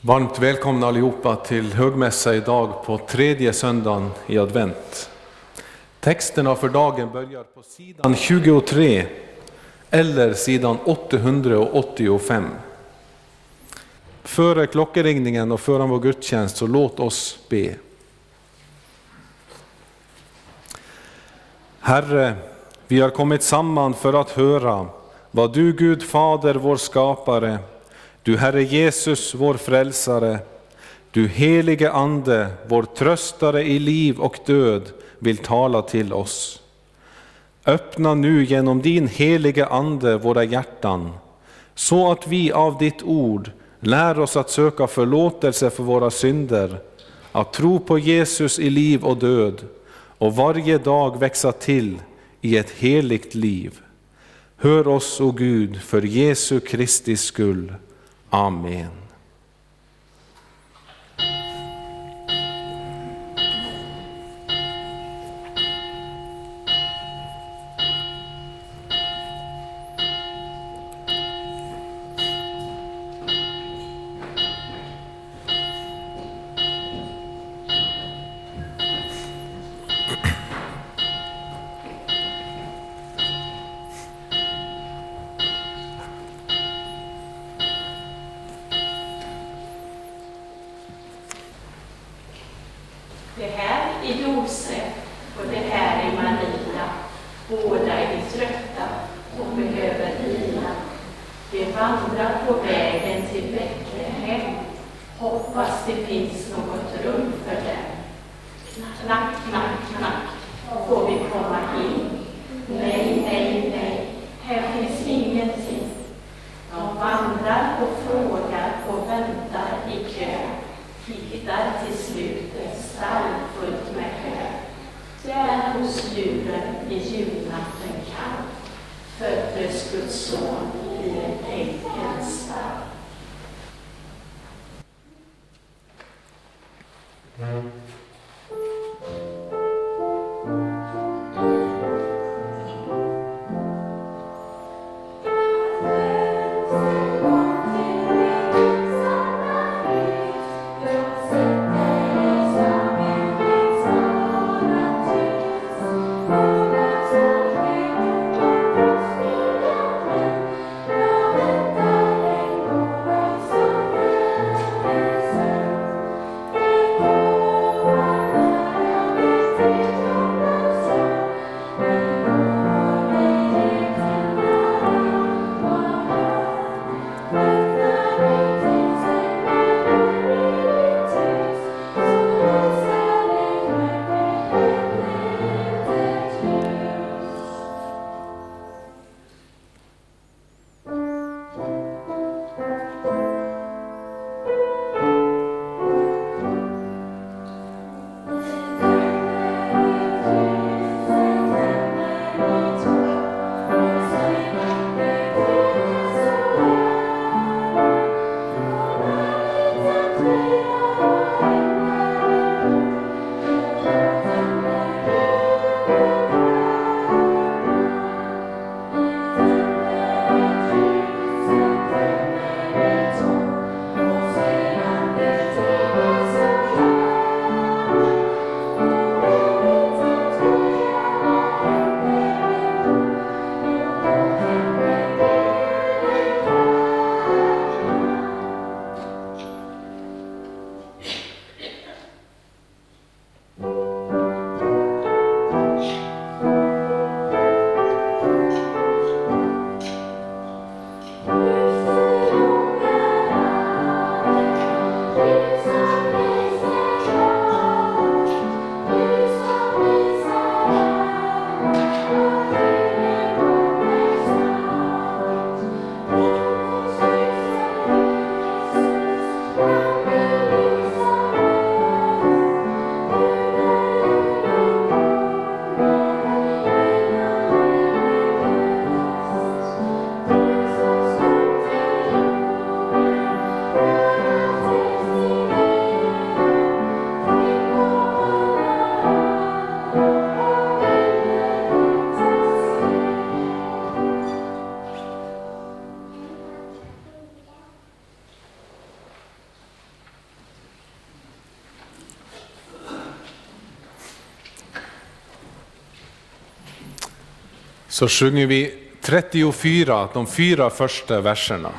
Varmt välkomna allihopa till högmässa idag på tredje söndagen i advent. Texterna för dagen börjar på sidan 23 eller sidan 885. Före klockringningen och före vår gudstjänst så låt oss be. Herre, vi har kommit samman för att höra vad du Gud Fader, vår skapare, du Herre Jesus, vår frälsare, du helige Ande, vår tröstare i liv och död, vill tala till oss. Öppna nu genom din helige Ande våra hjärtan, så att vi av ditt ord lär oss att söka förlåtelse för våra synder, att tro på Jesus i liv och död och varje dag växa till i ett heligt liv. Hör oss, o Gud, för Jesu Kristi skull. Amen. Så sjunger vi 34, de fyra första verserna.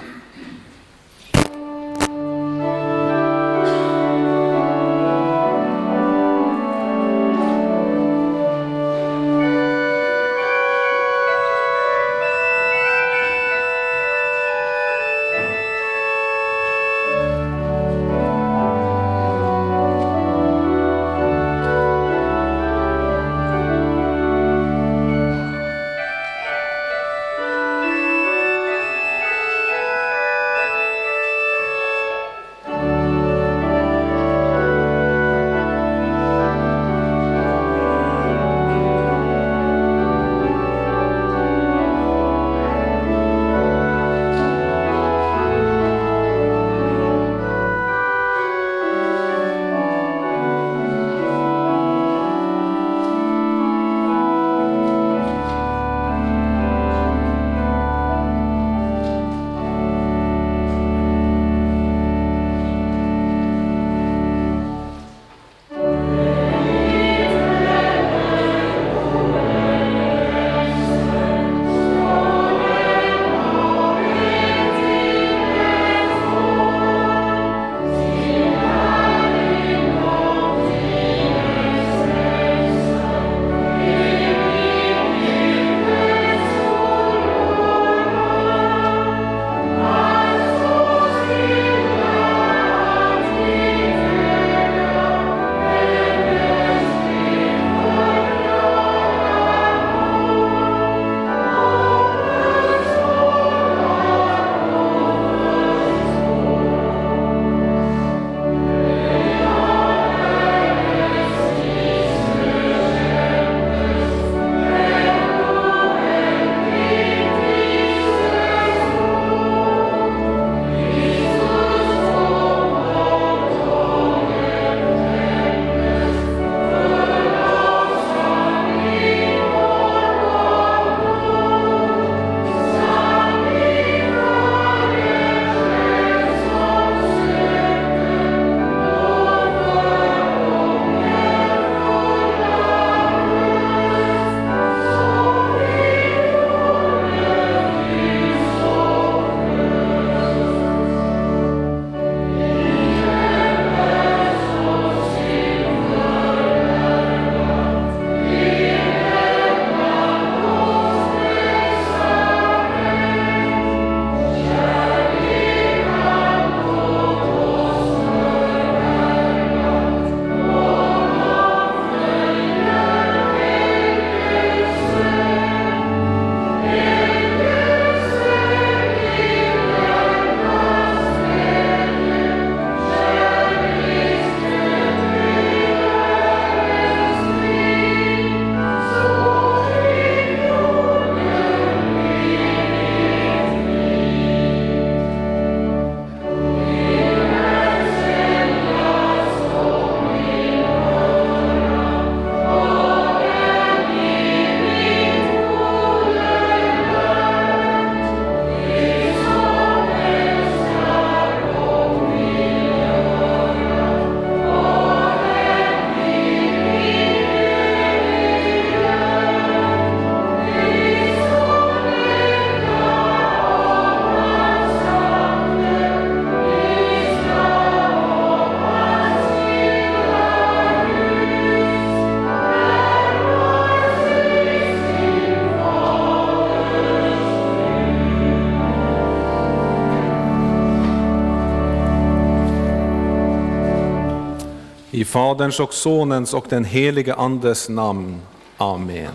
I Faderns och Sonens och den helige Andes namn. Amen.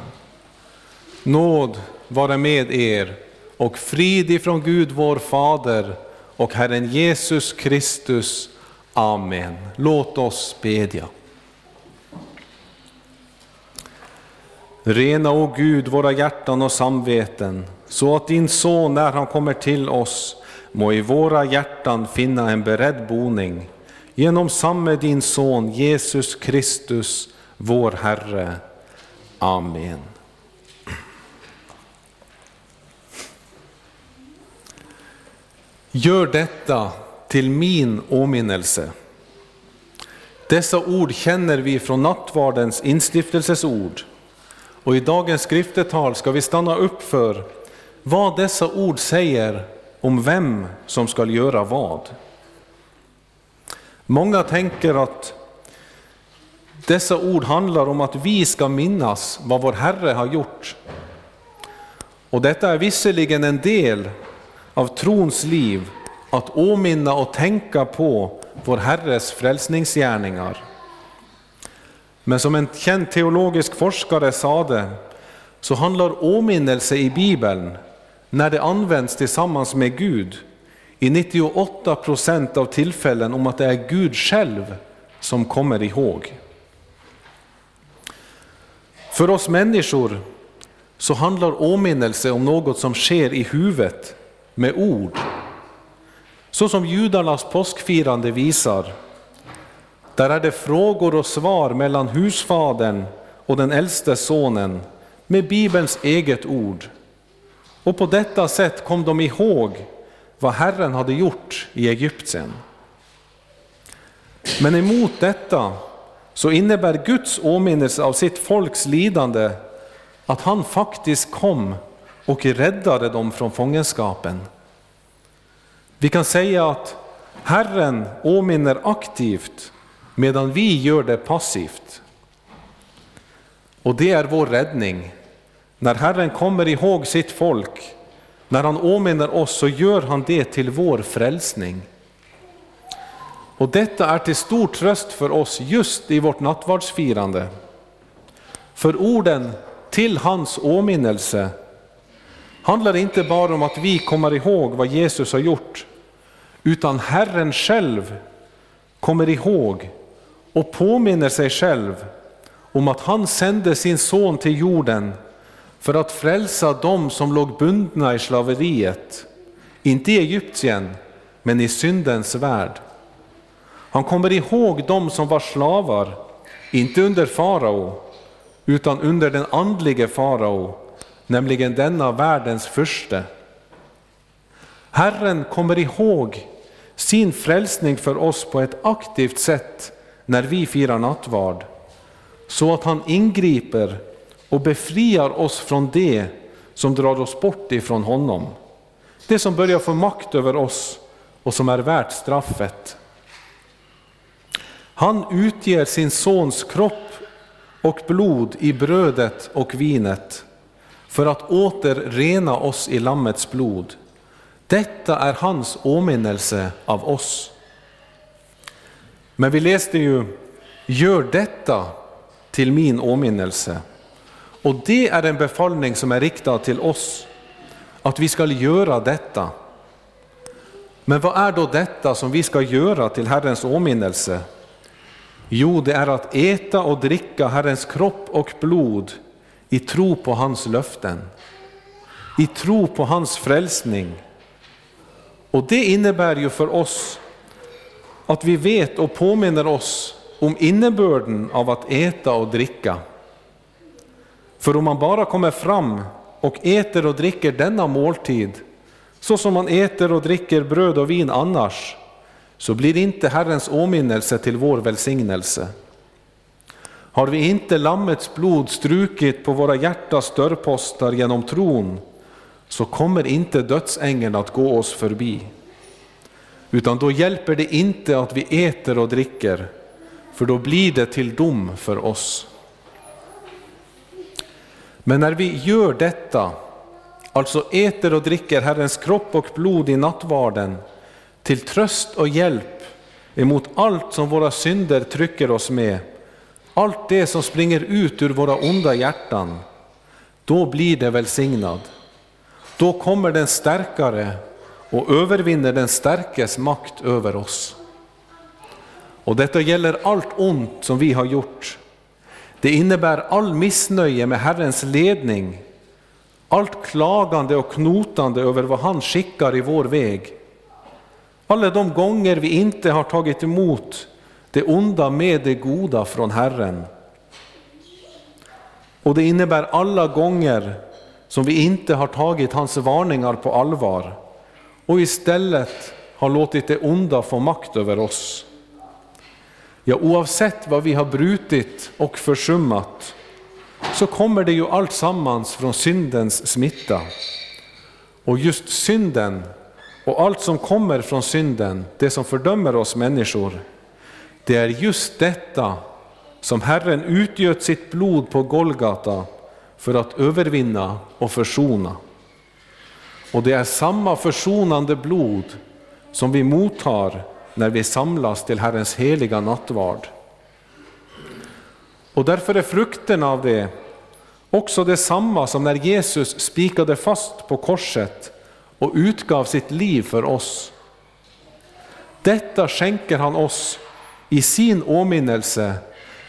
Nåd vare med er och frid ifrån Gud vår Fader och Herren Jesus Kristus. Amen. Låt oss bedja. Rena, o Gud, våra hjärtan och samveten, så att din son, när han kommer till oss, må i våra hjärtan finna en beredd boning genom samme din son Jesus Kristus, vår Herre. Amen. Gör detta till min åminnelse. Dessa ord känner vi från nattvardens instiftelses ord. Och i dagens skriftetal ska vi stanna upp för vad dessa ord säger om vem som ska göra vad. Många tänker att dessa ord handlar om att vi ska minnas vad vår Herre har gjort. Och detta är visserligen en del av trons liv, att åminna och tänka på vår Herres frälsningsgärningar. Men som en känd teologisk forskare sade, så handlar åminnelse i Bibeln, när det används tillsammans med Gud, i 98 procent av tillfällen om att det är Gud själv som kommer ihåg. För oss människor så handlar åminnelse om något som sker i huvudet med ord. Så som judarnas påskfirande visar. Där är det frågor och svar mellan husfadern och den äldste sonen med Bibelns eget ord. Och på detta sätt kom de ihåg vad Herren hade gjort i Egypten. Men emot detta så innebär Guds åminnelse av sitt folks lidande att han faktiskt kom och räddade dem från fångenskapen. Vi kan säga att Herren åminner aktivt medan vi gör det passivt. Och det är vår räddning. När Herren kommer ihåg sitt folk, när han åminner oss så gör han det till vår frälsning. Och detta är till stor tröst för oss just i vårt nattvardsfirande. För orden till hans åminnelse handlar inte bara om att vi kommer ihåg vad Jesus har gjort, utan Herren själv kommer ihåg och påminner sig själv om att han sände sin son till jorden för att frälsa dem som låg bundna i slaveriet, inte i Egypten, men i syndens värld. Han kommer ihåg dem som var slavar, inte under farao, utan under den andlige farao, nämligen denna världens furste. Herren kommer ihåg sin frälsning för oss på ett aktivt sätt när vi firar nattvard, så att han ingriper och befriar oss från det som drar oss bort ifrån honom. Det som börjar få makt över oss och som är värt straffet. Han utger sin sons kropp och blod i brödet och vinet för att åter rena oss i Lammets blod. Detta är hans åminnelse av oss. Men vi läste ju, gör detta till min åminnelse. Och det är en befallning som är riktad till oss, att vi ska göra detta. Men vad är då detta som vi ska göra till Herrens åminnelse? Jo, det är att äta och dricka Herrens kropp och blod i tro på hans löften, i tro på hans frälsning. Och det innebär ju för oss att vi vet och påminner oss om innebörden av att äta och dricka. För om man bara kommer fram och äter och dricker denna måltid, så som man äter och dricker bröd och vin annars, så blir inte Herrens åminnelse till vår välsignelse. Har vi inte Lammets blod strukit på våra hjärtas dörrpostar genom tron, så kommer inte dödsängeln att gå oss förbi. Utan då hjälper det inte att vi äter och dricker, för då blir det till dom för oss. Men när vi gör detta, alltså äter och dricker Herrens kropp och blod i nattvarden, till tröst och hjälp emot allt som våra synder trycker oss med, allt det som springer ut ur våra onda hjärtan, då blir det välsignad. Då kommer den starkare och övervinner den starkes makt över oss. Och detta gäller allt ont som vi har gjort. Det innebär all missnöje med Herrens ledning, allt klagande och knotande över vad han skickar i vår väg. Alla de gånger vi inte har tagit emot det onda med det goda från Herren. Och det innebär alla gånger som vi inte har tagit hans varningar på allvar och istället har låtit det onda få makt över oss. Ja, oavsett vad vi har brutit och försummat så kommer det ju allt sammans från syndens smitta. Och just synden och allt som kommer från synden, det som fördömer oss människor, det är just detta som Herren utgöt sitt blod på Golgata för att övervinna och försona. Och det är samma försonande blod som vi mottar när vi samlas till Herrens heliga nattvard. Och därför är frukterna av det också detsamma som när Jesus spikade fast på korset och utgav sitt liv för oss. Detta skänker han oss i sin åminnelse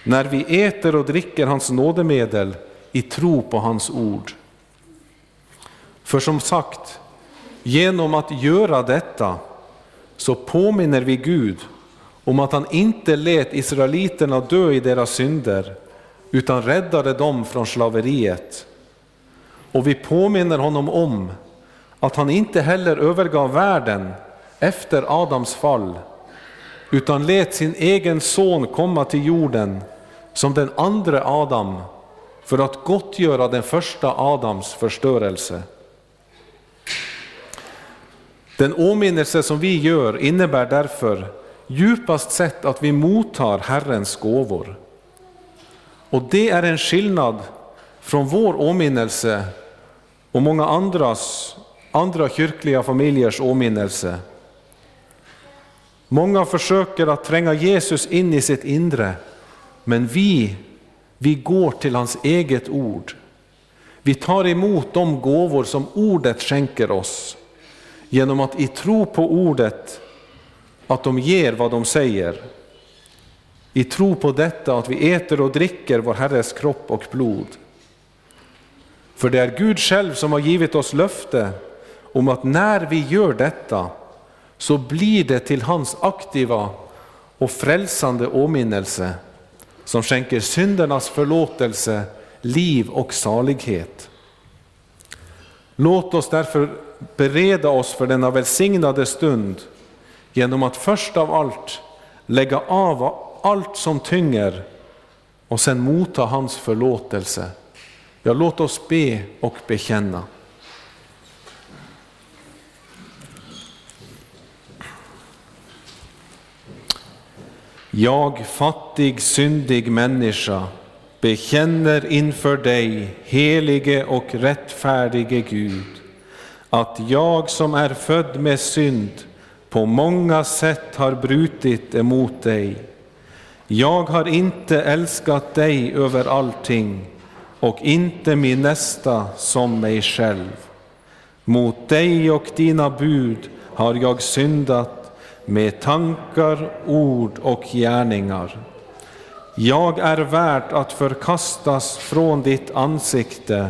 när vi äter och dricker hans nådemedel i tro på hans ord. För som sagt, genom att göra detta så påminner vi Gud om att han inte lät israeliterna dö i deras synder utan räddade dem från slaveriet. Och vi påminner honom om att han inte heller övergav världen efter Adams fall utan lät sin egen son komma till jorden som den andra Adam för att gottgöra den första Adams förstörelse. Den åminnelse som vi gör innebär därför djupast sett att vi mottar Herrens gåvor. Och det är en skillnad från vår åminnelse och många andras, andra kyrkliga familjers åminnelse. Många försöker att tränga Jesus in i sitt inre, men vi, vi går till hans eget ord. Vi tar emot de gåvor som ordet skänker oss genom att i tro på ordet att de ger vad de säger. I tro på detta att vi äter och dricker vår Herres kropp och blod. För det är Gud själv som har givit oss löfte om att när vi gör detta så blir det till hans aktiva och frälsande åminnelse som skänker syndernas förlåtelse, liv och salighet. Låt oss därför bereda oss för denna välsignade stund genom att först av allt lägga av allt som tynger och sen motta hans förlåtelse. Ja, låt oss be och bekänna. Jag, fattig, syndig människa, bekänner inför dig, helige och rättfärdige Gud, att jag som är född med synd på många sätt har brutit emot dig. Jag har inte älskat dig över allting och inte min nästa som mig själv. Mot dig och dina bud har jag syndat med tankar, ord och gärningar. Jag är värd att förkastas från ditt ansikte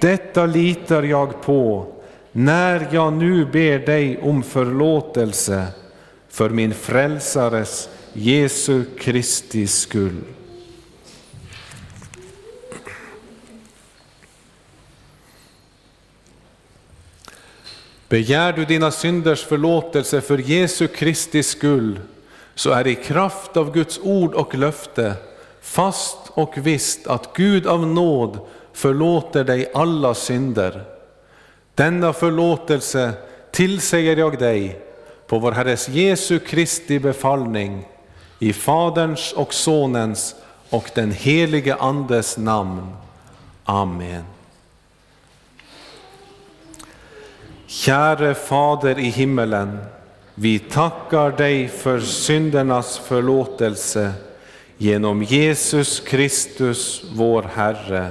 Detta litar jag på när jag nu ber dig om förlåtelse för min frälsares Jesu Kristi skull. Begär du dina synders förlåtelse för Jesu Kristi skull, så är i kraft av Guds ord och löfte fast och visst att Gud av nåd förlåter dig alla synder. Denna förlåtelse tillsäger jag dig på vår Herres Jesu Kristi befallning i Faderns och Sonens och den helige Andes namn. Amen. Käre Fader i himmelen, vi tackar dig för syndernas förlåtelse genom Jesus Kristus, vår Herre.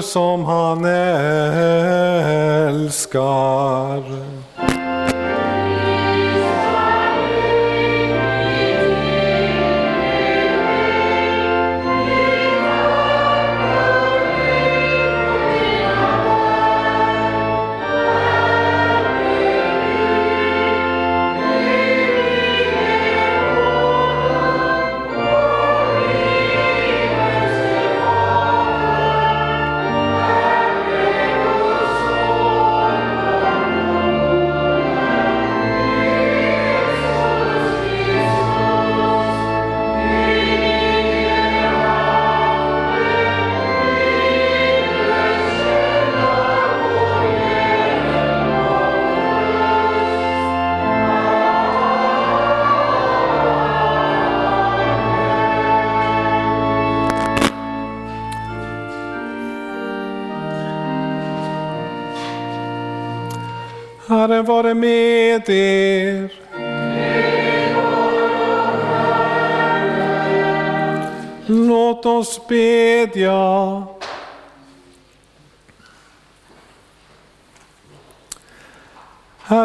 Människor som han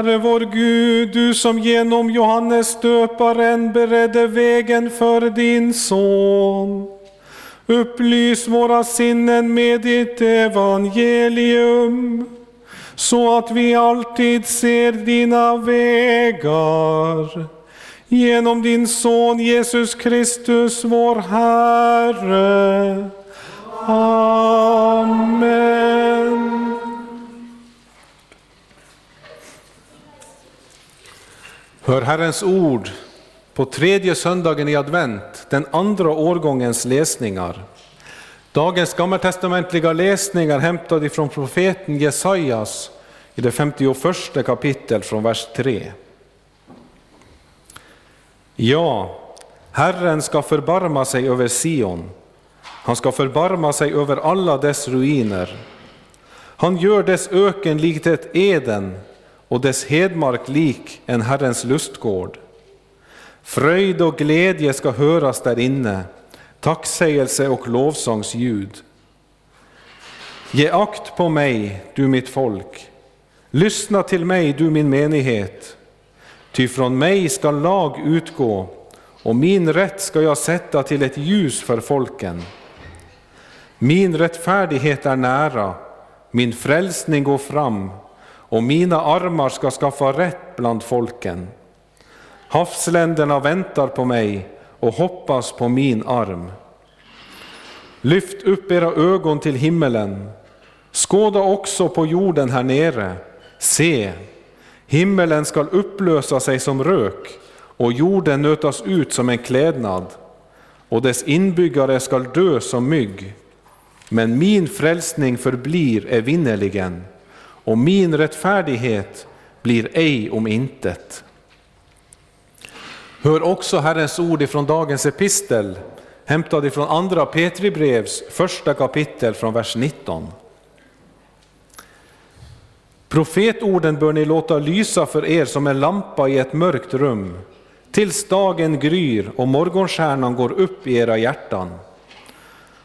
Herre vår Gud, du som genom Johannes döparen beredde vägen för din son. Upplys våra sinnen med ditt evangelium så att vi alltid ser dina vägar. Genom din son Jesus Kristus, vår Herre. Hör Herrens ord på tredje söndagen i advent, den andra årgångens läsningar. Dagens gammaltestamentliga läsningar hämtade från profeten Jesajas i det 51 kapitel från vers 3. Ja, Herren ska förbarma sig över Sion. Han ska förbarma sig över alla dess ruiner. Han gör dess öken likt ett Eden och dess hedmark lik en Herrens lustgård. Fröjd och glädje ska höras där inne, tacksägelse och lovsångsljud. Ge akt på mig, du mitt folk. Lyssna till mig, du min menighet. Ty från mig ska lag utgå, och min rätt ska jag sätta till ett ljus för folken. Min rättfärdighet är nära, min frälsning går fram, och mina armar ska skaffa rätt bland folken. Havsländerna väntar på mig och hoppas på min arm. Lyft upp era ögon till himmelen, skåda också på jorden här nere. Se, himmelen skall upplösa sig som rök och jorden nötas ut som en klädnad och dess inbyggare skall dö som mygg. Men min frälsning förblir evinnerligen och min rättfärdighet blir ej om intet. Hör också Herrens ord ifrån dagens epistel, hämtad ifrån andra Petri brevs första kapitel från vers 19. Profetorden bör ni låta lysa för er som en lampa i ett mörkt rum, tills dagen gryr och morgonstjärnan går upp i era hjärtan.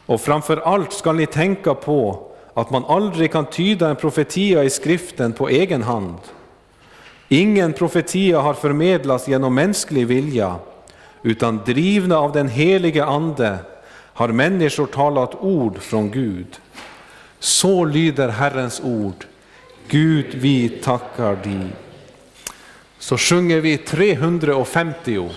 Och framför allt skall ni tänka på att man aldrig kan tyda en profetia i skriften på egen hand. Ingen profetia har förmedlats genom mänsklig vilja, utan drivna av den helige Ande har människor talat ord från Gud. Så lyder Herrens ord. Gud, vi tackar dig. Så sjunger vi 350.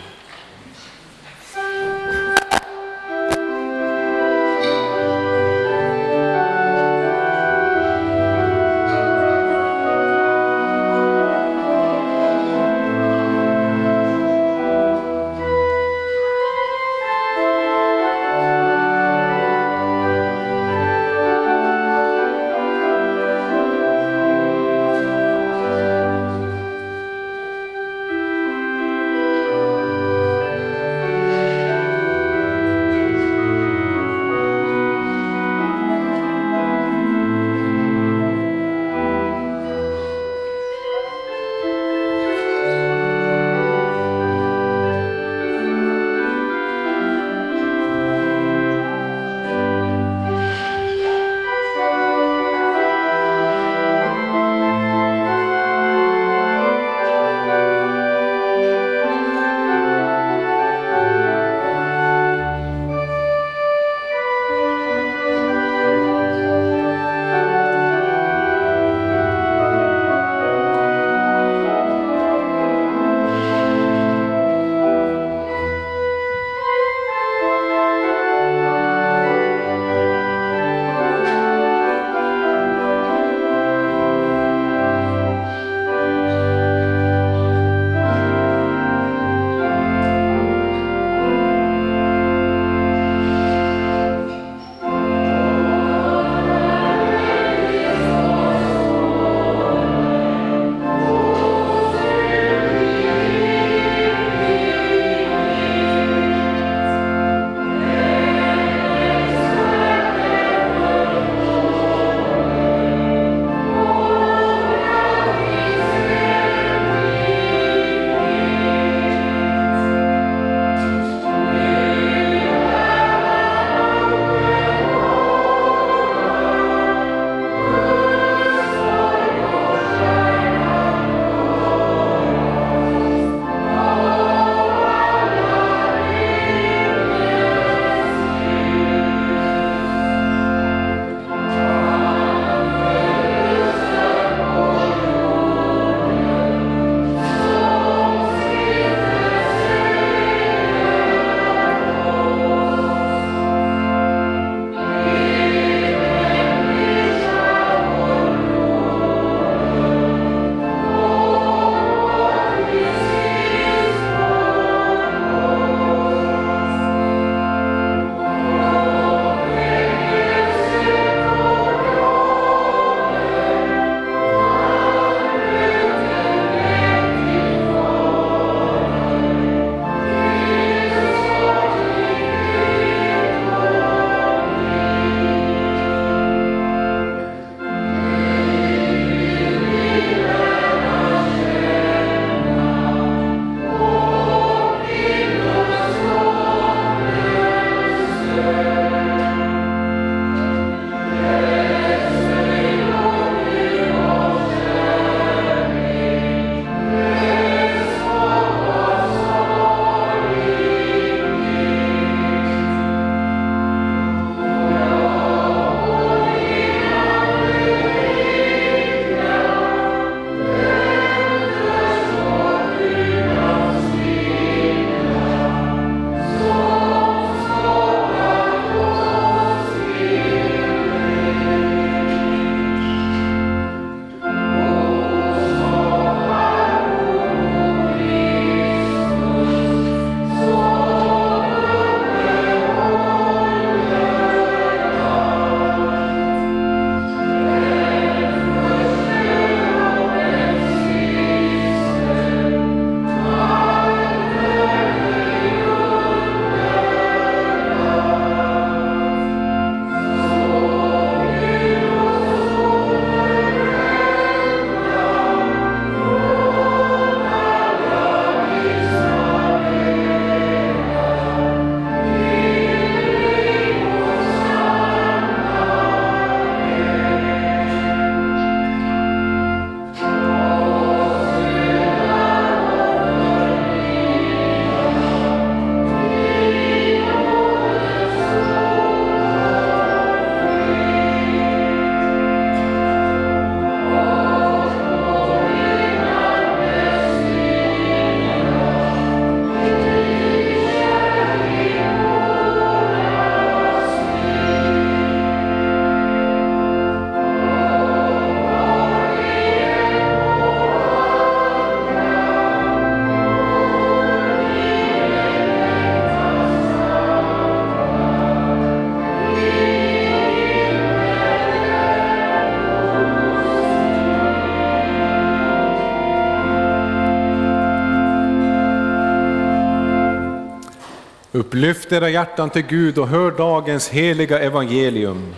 Upplyft era hjärtan till Gud och hör dagens heliga evangelium.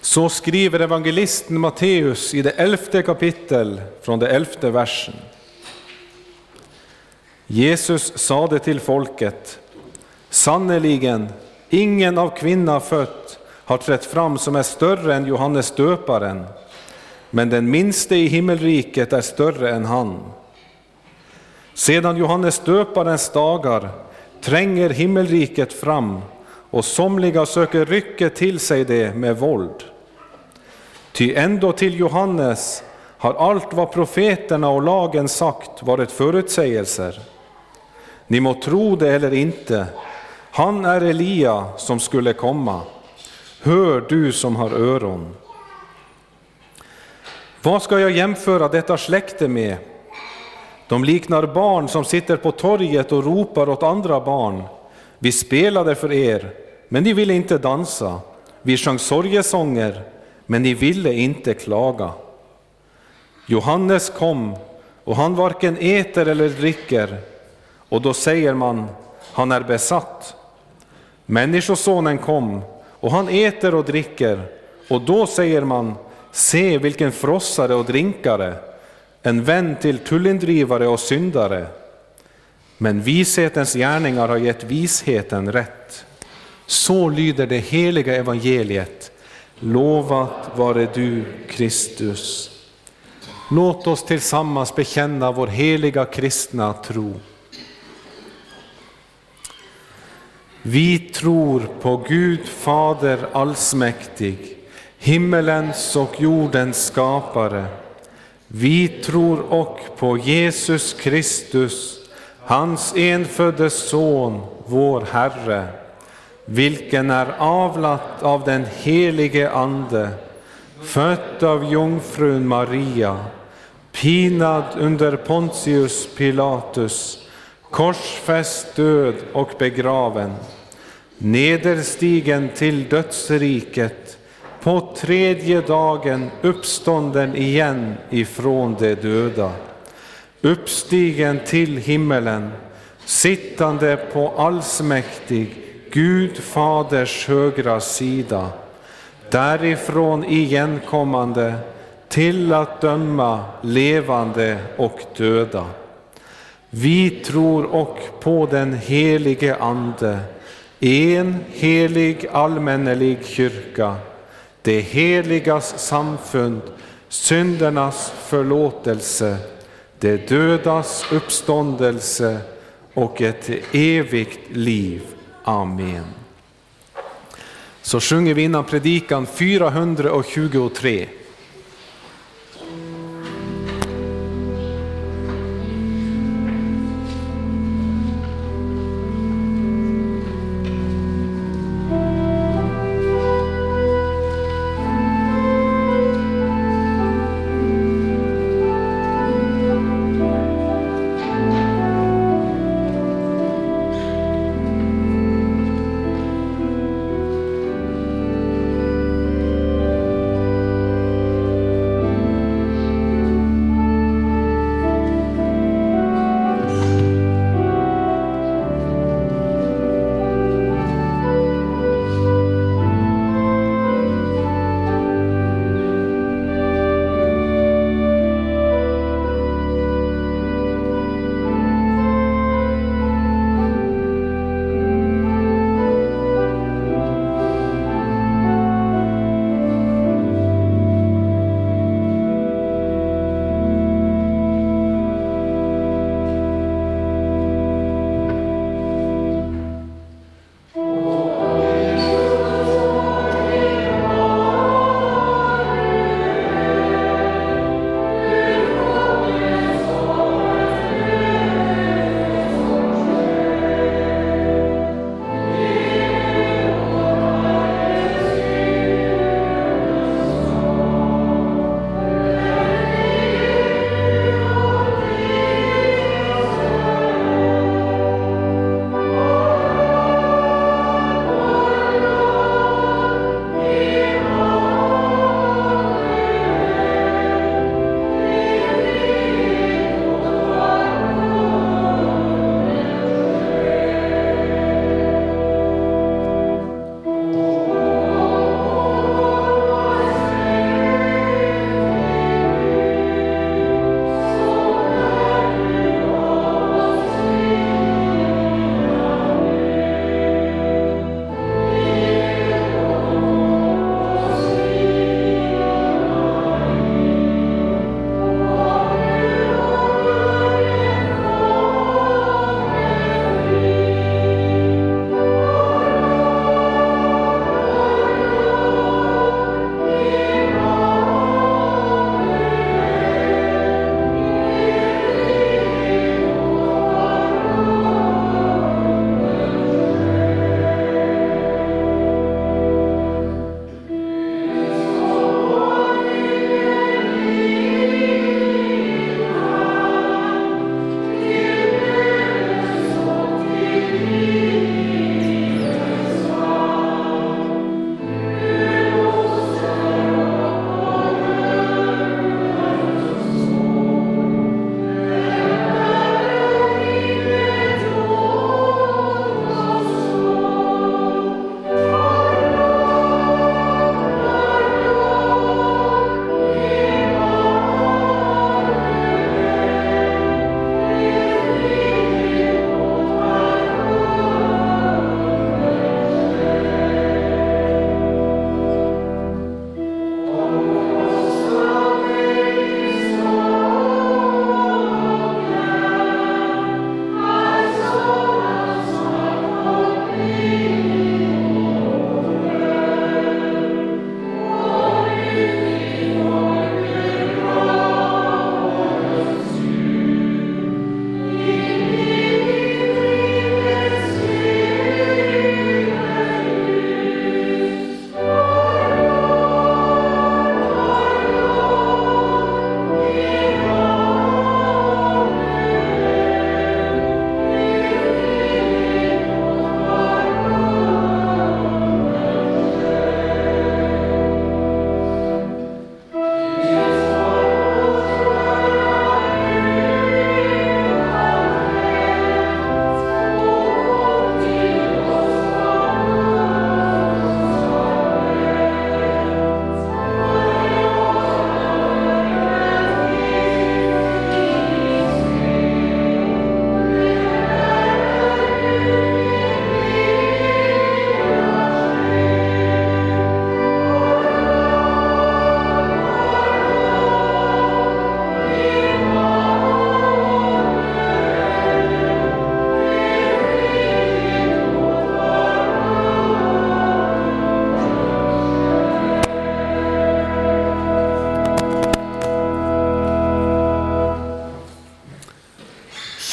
Så skriver evangelisten Matteus i det elfte kapitel från det elfte versen. Jesus sade till folket, sannerligen, ingen av kvinna fött har trätt fram som är större än Johannes döparen, men den minste i himmelriket är större än han. Sedan Johannes döparens dagar tränger himmelriket fram och somliga söker rycka till sig det med våld. Ty ändå till Johannes har allt vad profeterna och lagen sagt varit förutsägelser. Ni må tro det eller inte, han är Elia som skulle komma. Hör du som har öron. Vad ska jag jämföra detta släkte med? De liknar barn som sitter på torget och ropar åt andra barn. Vi spelade för er, men ni ville inte dansa. Vi sjöng sorgesånger, men ni ville inte klaga. Johannes kom, och han varken äter eller dricker, och då säger man, han är besatt. Människosonen kom, och han äter och dricker, och då säger man, se vilken frossare och drinkare, en vän till tullindrivare och syndare. Men vishetens gärningar har gett visheten rätt. Så lyder det heliga evangeliet. Lovat vare du, Kristus. Låt oss tillsammans bekänna vår heliga kristna tro. Vi tror på Gud Fader allsmäktig, himmelens och jordens skapare. Vi tror och på Jesus Kristus, hans enfödde Son, vår Herre, vilken är avlat av den helige Ande, född av jungfrun Maria, pinad under Pontius Pilatus, korsfäst, död och begraven, nederstigen till dödsriket, på tredje dagen uppstånden igen ifrån de döda, uppstigen till himmelen, sittande på allsmäktig Gud Faders högra sida, därifrån igenkommande till att döma levande och döda. Vi tror och på den helige Ande, en helig allmännelig kyrka, det heligas samfund, syndernas förlåtelse, det dödas uppståndelse och ett evigt liv. Amen. Så sjunger vi innan predikan 423.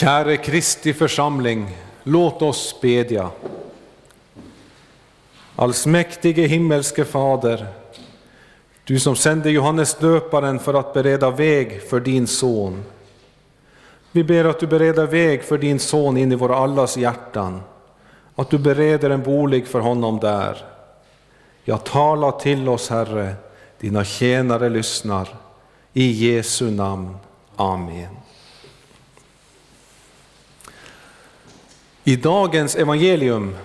Käre Kristi församling, låt oss bedja. Allsmäktige himmelske Fader, du som sände Johannes döparen för att bereda väg för din son. Vi ber att du bereder väg för din son in i våra allas hjärtan, att du bereder en bolig för honom där. Jag talar till oss, Herre, dina tjänare lyssnar. I Jesu namn. Amen. I dagens evangelium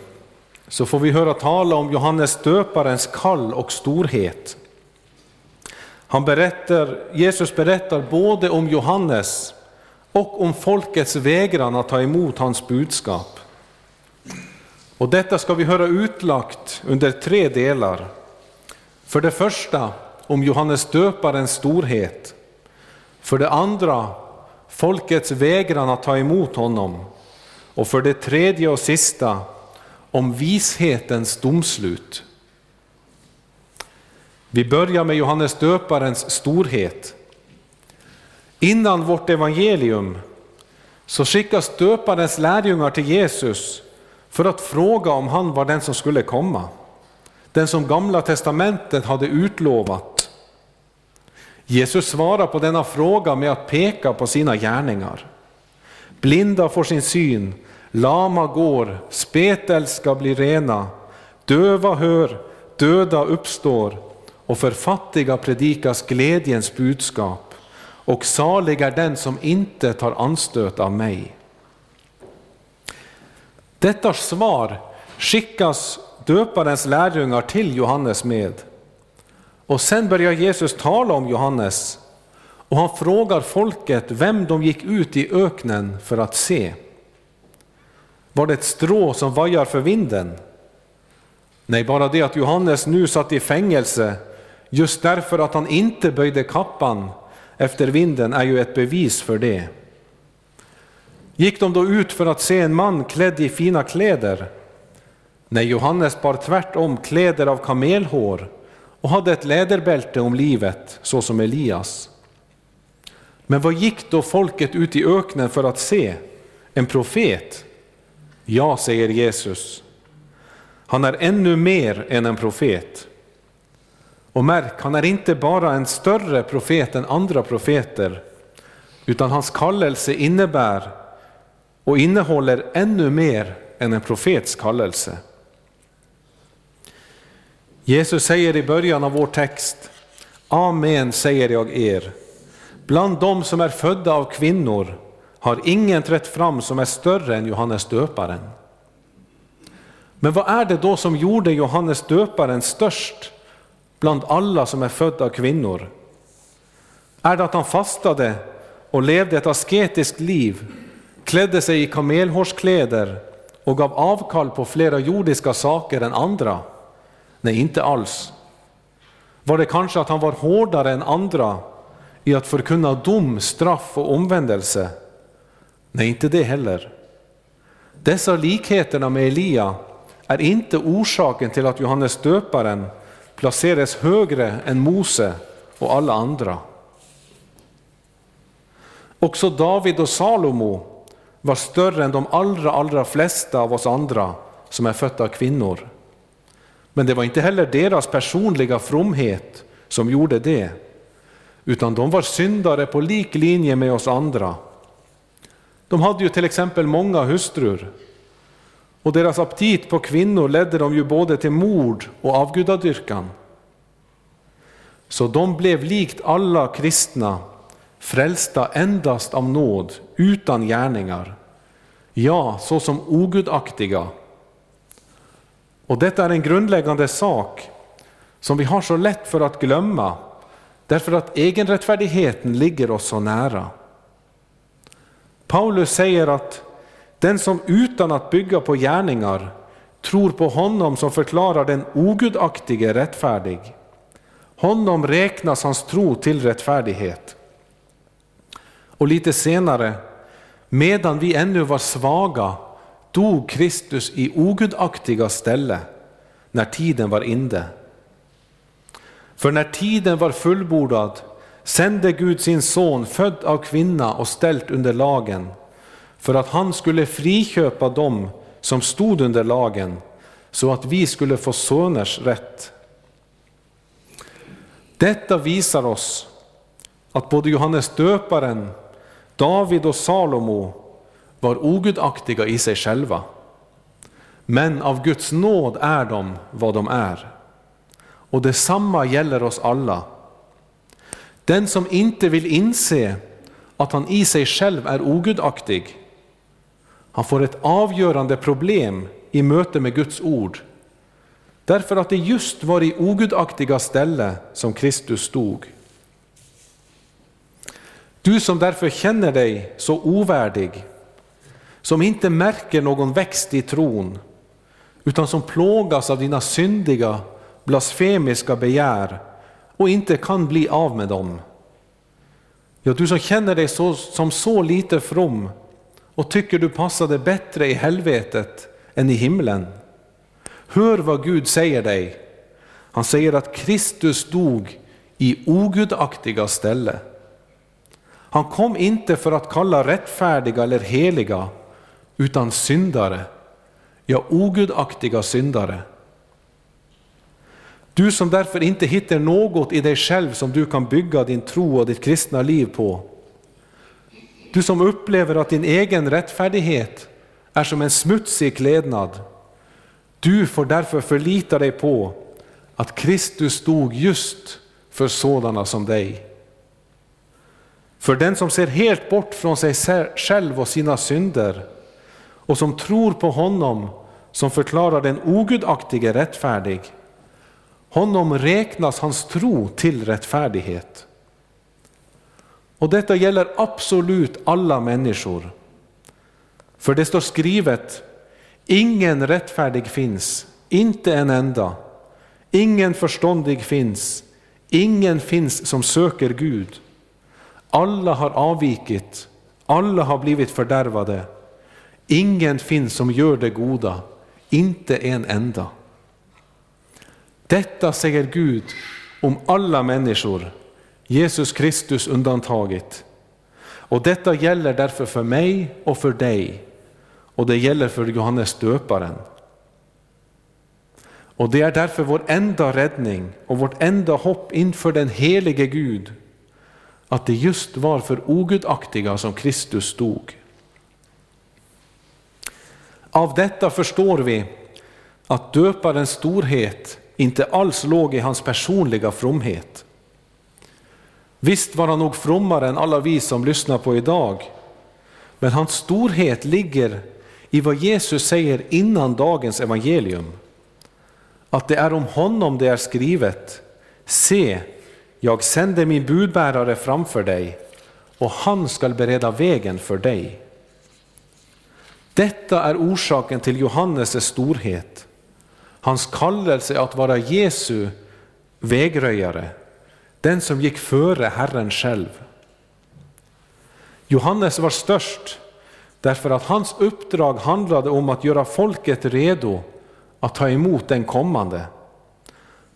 så får vi höra tala om Johannes döparens kall och storhet. Han berättar, Jesus berättar både om Johannes och om folkets vägran att ta emot hans budskap. Och detta ska vi höra utlagt under tre delar. För det första om Johannes döparens storhet. För det andra folkets vägran att ta emot honom. Och för det tredje och sista om vishetens domslut. Vi börjar med Johannes döparens storhet. Innan vårt evangelium så skickas döparens lärjungar till Jesus för att fråga om han var den som skulle komma. Den som Gamla testamentet hade utlovat. Jesus svarar på denna fråga med att peka på sina gärningar. Blinda får sin syn, lama går, spetälska blir rena, döva hör, döda uppstår och för fattiga predikas glädjens budskap och salig är den som inte tar anstöt av mig. Detta svar skickas döparens lärjungar till Johannes med. Och sen börjar Jesus tala om Johannes och han frågar folket vem de gick ut i öknen för att se. Var det ett strå som vajar för vinden? Nej, bara det att Johannes nu satt i fängelse just därför att han inte böjde kappan efter vinden är ju ett bevis för det. Gick de då ut för att se en man klädd i fina kläder? Nej, Johannes bar tvärtom kläder av kamelhår och hade ett läderbälte om livet, så som Elias. Men vad gick då folket ut i öknen för att se? En profet? Ja, säger Jesus. Han är ännu mer än en profet. Och märk, han är inte bara en större profet än andra profeter, utan hans kallelse innebär och innehåller ännu mer än en profets kallelse. Jesus säger i början av vår text, Amen säger jag er, bland dem som är födda av kvinnor har ingen trätt fram som är större än Johannes döparen. Men vad är det då som gjorde Johannes döparen störst bland alla som är födda av kvinnor? Är det att han fastade och levde ett asketiskt liv, klädde sig i kamelhårskläder och gav avkall på flera jordiska saker än andra? Nej, inte alls. Var det kanske att han var hårdare än andra i att förkunna dom, straff och omvändelse? Nej, inte det heller. Dessa likheterna med Elia är inte orsaken till att Johannes döparen placeras högre än Mose och alla andra. Också David och Salomo var större än de allra, allra flesta av oss andra som är födda av kvinnor. Men det var inte heller deras personliga fromhet som gjorde det, utan de var syndare på lik linje med oss andra. De hade ju till exempel många hustrur och deras aptit på kvinnor ledde dem ju både till mord och avgudadyrkan. Så de blev likt alla kristna frälsta endast av nåd, utan gärningar. Ja, såsom ogudaktiga. Och detta är en grundläggande sak som vi har så lätt för att glömma, därför att egenrättfärdigheten ligger oss så nära. Paulus säger att den som utan att bygga på gärningar tror på honom som förklarar den ogudaktige rättfärdig, honom räknas hans tro till rättfärdighet. Och lite senare, medan vi ännu var svaga, dog Kristus i ogudaktiga ställe när tiden var inne. För när tiden var fullbordad sände Gud sin son, född av kvinna och ställt under lagen, för att han skulle friköpa dem som stod under lagen, så att vi skulle få söners rätt. Detta visar oss att både Johannes döparen, David och Salomo var ogudaktiga i sig själva. Men av Guds nåd är de vad de är. Och detsamma gäller oss alla. Den som inte vill inse att han i sig själv är ogudaktig, han får ett avgörande problem i möte med Guds ord. Därför att det just var i ogudaktiga ställe som Kristus stod. Du som därför känner dig så ovärdig, som inte märker någon växt i tron, utan som plågas av dina syndiga, blasfemiska begär och inte kan bli av med dem. Ja, du som känner dig så, som så lite from och tycker du passade bättre i helvetet än i himlen. Hör vad Gud säger dig. Han säger att Kristus dog i ogudaktiga ställe. Han kom inte för att kalla rättfärdiga eller heliga, utan syndare, ja ogudaktiga syndare. Du som därför inte hittar något i dig själv som du kan bygga din tro och ditt kristna liv på. Du som upplever att din egen rättfärdighet är som en smutsig klädnad. Du får därför förlita dig på att Kristus stod just för sådana som dig. För den som ser helt bort från sig själv och sina synder och som tror på honom som förklarar den ogudaktige rättfärdig, honom räknas hans tro till rättfärdighet. Och detta gäller absolut alla människor. För det står skrivet, ingen rättfärdig finns, inte en enda. Ingen förståndig finns, ingen finns som söker Gud. Alla har avvikit, alla har blivit fördärvade. Ingen finns som gör det goda, inte en enda. Detta säger Gud om alla människor, Jesus Kristus undantaget. Och detta gäller därför för mig och för dig, och det gäller för Johannes döparen. Och det är därför vår enda räddning och vårt enda hopp inför den helige Gud, att det just var för ogudaktiga som Kristus stod. Av detta förstår vi att döparens storhet inte alls låg i hans personliga fromhet. Visst var han nog frommare än alla vi som lyssnar på idag, men hans storhet ligger i vad Jesus säger innan dagens evangelium. Att det är om honom det är skrivet, se, jag sänder min budbärare framför dig och han skall bereda vägen för dig. Detta är orsaken till Johannes storhet. Hans kallelse att vara Jesu vägröjare, den som gick före Herren själv. Johannes var störst därför att hans uppdrag handlade om att göra folket redo att ta emot den kommande.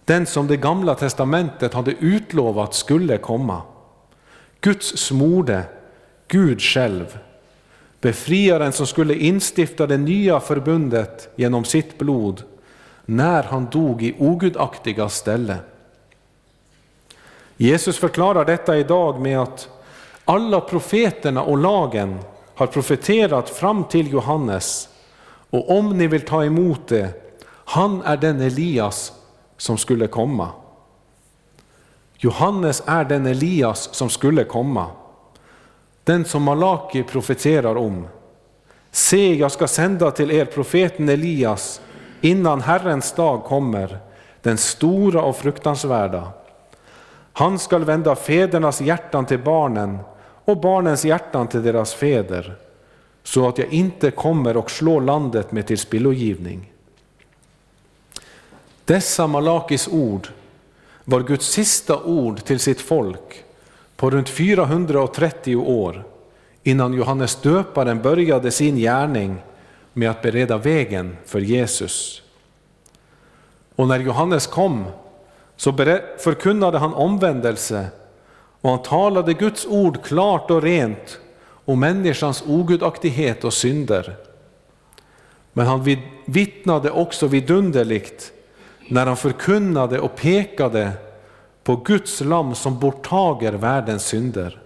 Den som det gamla testamentet hade utlovat skulle komma. Guds smorde, Gud själv. Befriaren som skulle instifta det nya förbundet genom sitt blod när han dog i ogudaktiga ställe. Jesus förklarar detta idag med att alla profeterna och lagen har profeterat fram till Johannes och om ni vill ta emot det, han är den Elias som skulle komma. Johannes är den Elias som skulle komma, den som Malaki profeterar om. Se, jag ska sända till er profeten Elias innan Herrens dag kommer, den stora och fruktansvärda. Han skall vända fädernas hjärtan till barnen och barnens hjärtan till deras fäder, så att jag inte kommer och slår landet med tillspillogivning. Dessa Malakis ord var Guds sista ord till sitt folk på runt 430 år innan Johannes döparen började sin gärning med att bereda vägen för Jesus. Och när Johannes kom så förkunnade han omvändelse och han talade Guds ord klart och rent om människans ogudaktighet och synder. Men han vittnade också vidunderligt när han förkunnade och pekade på Guds lam som borttager världens synder.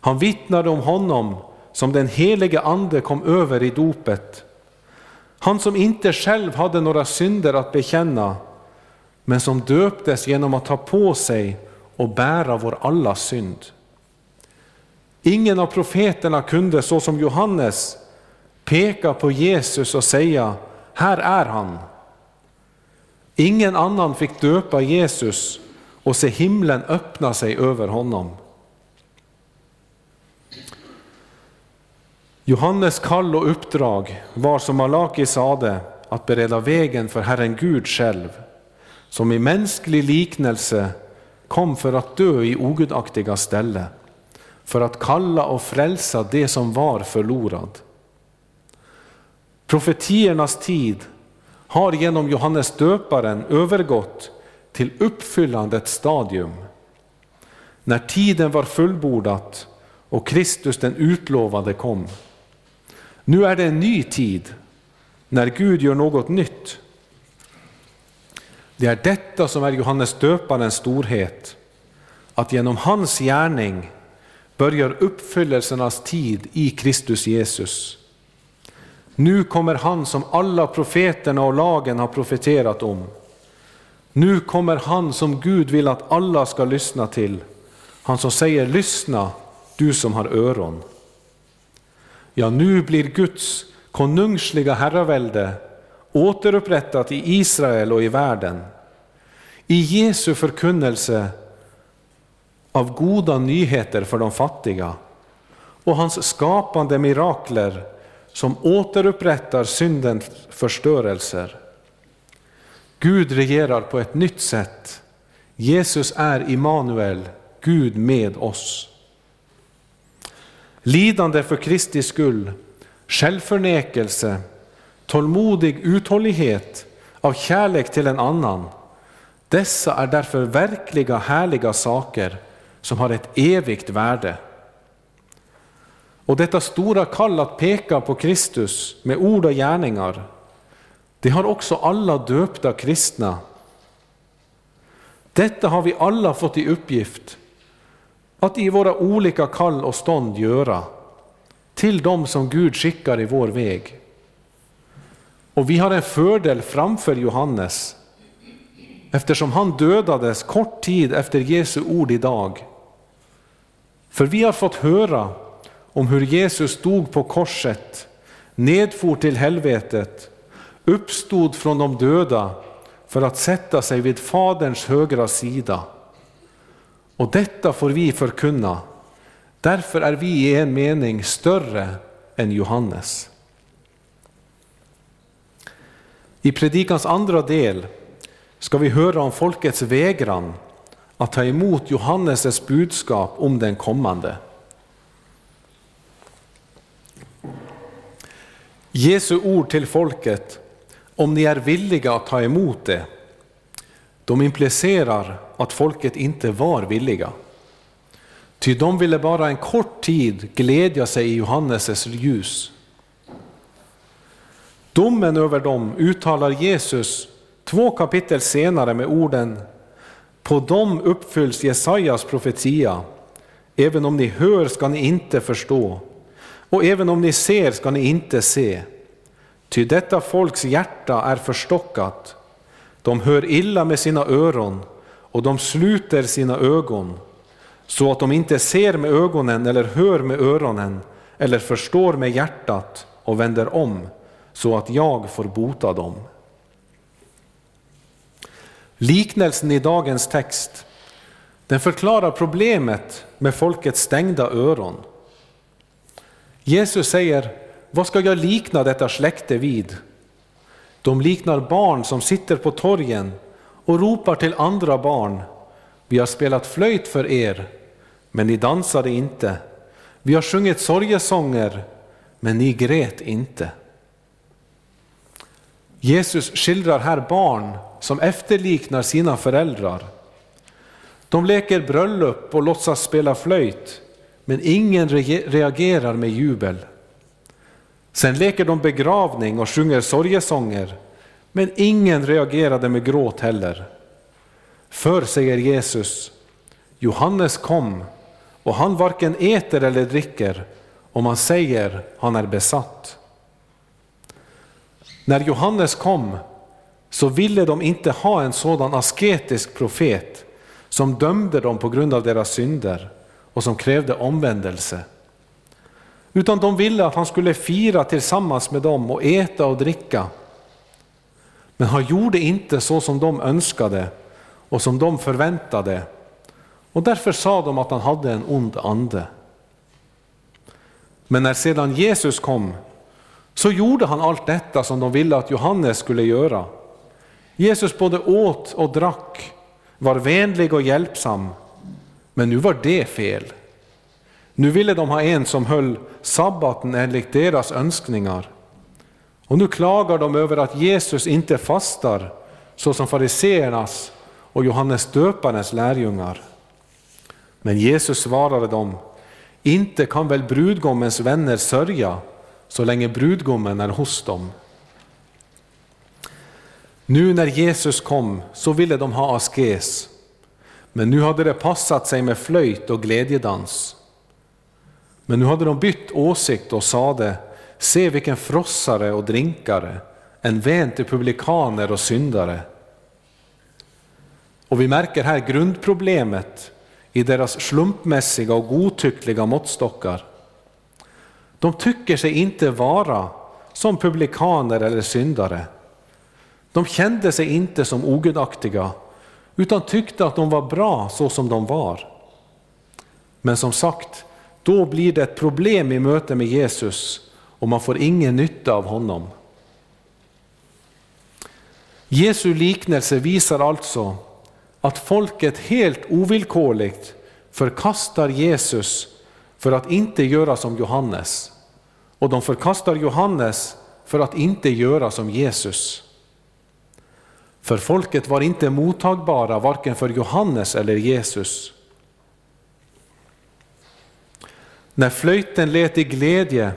Han vittnade om honom som den helige ande kom över i dopet. Han som inte själv hade några synder att bekänna, men som döptes genom att ta på sig och bära vår allas synd. Ingen av profeterna kunde så som Johannes peka på Jesus och säga, här är han. Ingen annan fick döpa Jesus och se himlen öppna sig över honom. Johannes kall och uppdrag var som Malaki sade att bereda vägen för Herren Gud själv, som i mänsklig liknelse kom för att dö i ogudaktiga ställe, för att kalla och frälsa det som var förlorad. Profetiernas tid har genom Johannes döparen övergått till uppfyllandets stadium. När tiden var fullbordat och Kristus den utlovade kom. Nu är det en ny tid när Gud gör något nytt. Det är detta som är Johannes döparens storhet, att genom hans gärning börjar uppfyllelsernas tid i Kristus Jesus. Nu kommer han som alla profeterna och lagen har profeterat om. Nu kommer han som Gud vill att alla ska lyssna till. Han som säger lyssna, du som har öron. Ja, nu blir Guds konungsliga herravälde återupprättat i Israel och i världen. I Jesu förkunnelse av goda nyheter för de fattiga och hans skapande mirakler som återupprättar syndens förstörelser. Gud regerar på ett nytt sätt. Jesus är Immanuel, Gud med oss. Lidande för Kristi skull, självförnekelse, tålmodig uthållighet av kärlek till en annan. Dessa är därför verkliga härliga saker som har ett evigt värde. Och detta stora kall att peka på Kristus med ord och gärningar, det har också alla döpta kristna. Detta har vi alla fått i uppgift att i våra olika kall och stånd göra till dem som Gud skickar i vår väg. Och vi har en fördel framför Johannes eftersom han dödades kort tid efter Jesu ord idag. För vi har fått höra om hur Jesus stod på korset, nedfor till helvetet, uppstod från de döda för att sätta sig vid Faderns högra sida. Och detta får vi förkunna. Därför är vi i en mening större än Johannes. I predikans andra del ska vi höra om folkets vägran att ta emot Johannes budskap om den kommande. Jesu ord till folket, om ni är villiga att ta emot det, de implicerar att folket inte var villiga. Ty de ville bara en kort tid glädja sig i Johannes ljus. Domen över dem uttalar Jesus två kapitel senare med orden På dem uppfylls Jesajas profetia. Även om ni hör ska ni inte förstå och även om ni ser ska ni inte se. Ty detta folks hjärta är förstockat. De hör illa med sina öron och de sluter sina ögon så att de inte ser med ögonen eller hör med öronen eller förstår med hjärtat och vänder om så att jag får bota dem. Liknelsen i dagens text den förklarar problemet med folkets stängda öron. Jesus säger, vad ska jag likna detta släkte vid? De liknar barn som sitter på torgen och ropar till andra barn. Vi har spelat flöjt för er, men ni dansade inte. Vi har sjungit sorgesånger, men ni grät inte. Jesus skildrar här barn som efterliknar sina föräldrar. De leker bröllop och låtsas spela flöjt, men ingen reagerar med jubel. Sen leker de begravning och sjunger sorgesånger, men ingen reagerade med gråt heller. För, säger Jesus, Johannes kom och han varken äter eller dricker och man säger han är besatt. När Johannes kom så ville de inte ha en sådan asketisk profet som dömde dem på grund av deras synder och som krävde omvändelse. Utan de ville att han skulle fira tillsammans med dem och äta och dricka. Men han gjorde inte så som de önskade och som de förväntade. Och därför sa de att han hade en ond ande. Men när sedan Jesus kom så gjorde han allt detta som de ville att Johannes skulle göra. Jesus både åt och drack, var vänlig och hjälpsam, men nu var det fel. Nu ville de ha en som höll sabbaten enligt deras önskningar. Och nu klagar de över att Jesus inte fastar så som fariseernas och Johannes döparens lärjungar. Men Jesus svarade dem, inte kan väl brudgommens vänner sörja så länge brudgommen är hos dem. Nu när Jesus kom så ville de ha askes, men nu hade det passat sig med flöjt och glädjedans. Men nu hade de bytt åsikt och sade, se vilken frossare och drinkare, en vän till publikaner och syndare. Och vi märker här grundproblemet i deras slumpmässiga och godtyckliga måttstockar. De tycker sig inte vara som publikaner eller syndare. De kände sig inte som ogudaktiga, utan tyckte att de var bra så som de var. Men som sagt, då blir det ett problem i möte med Jesus och man får ingen nytta av honom. Jesu liknelse visar alltså att folket helt ovillkorligt förkastar Jesus för att inte göra som Johannes. Och de förkastar Johannes för att inte göra som Jesus. För folket var inte mottagbara varken för Johannes eller Jesus. När flöjten lät i glädje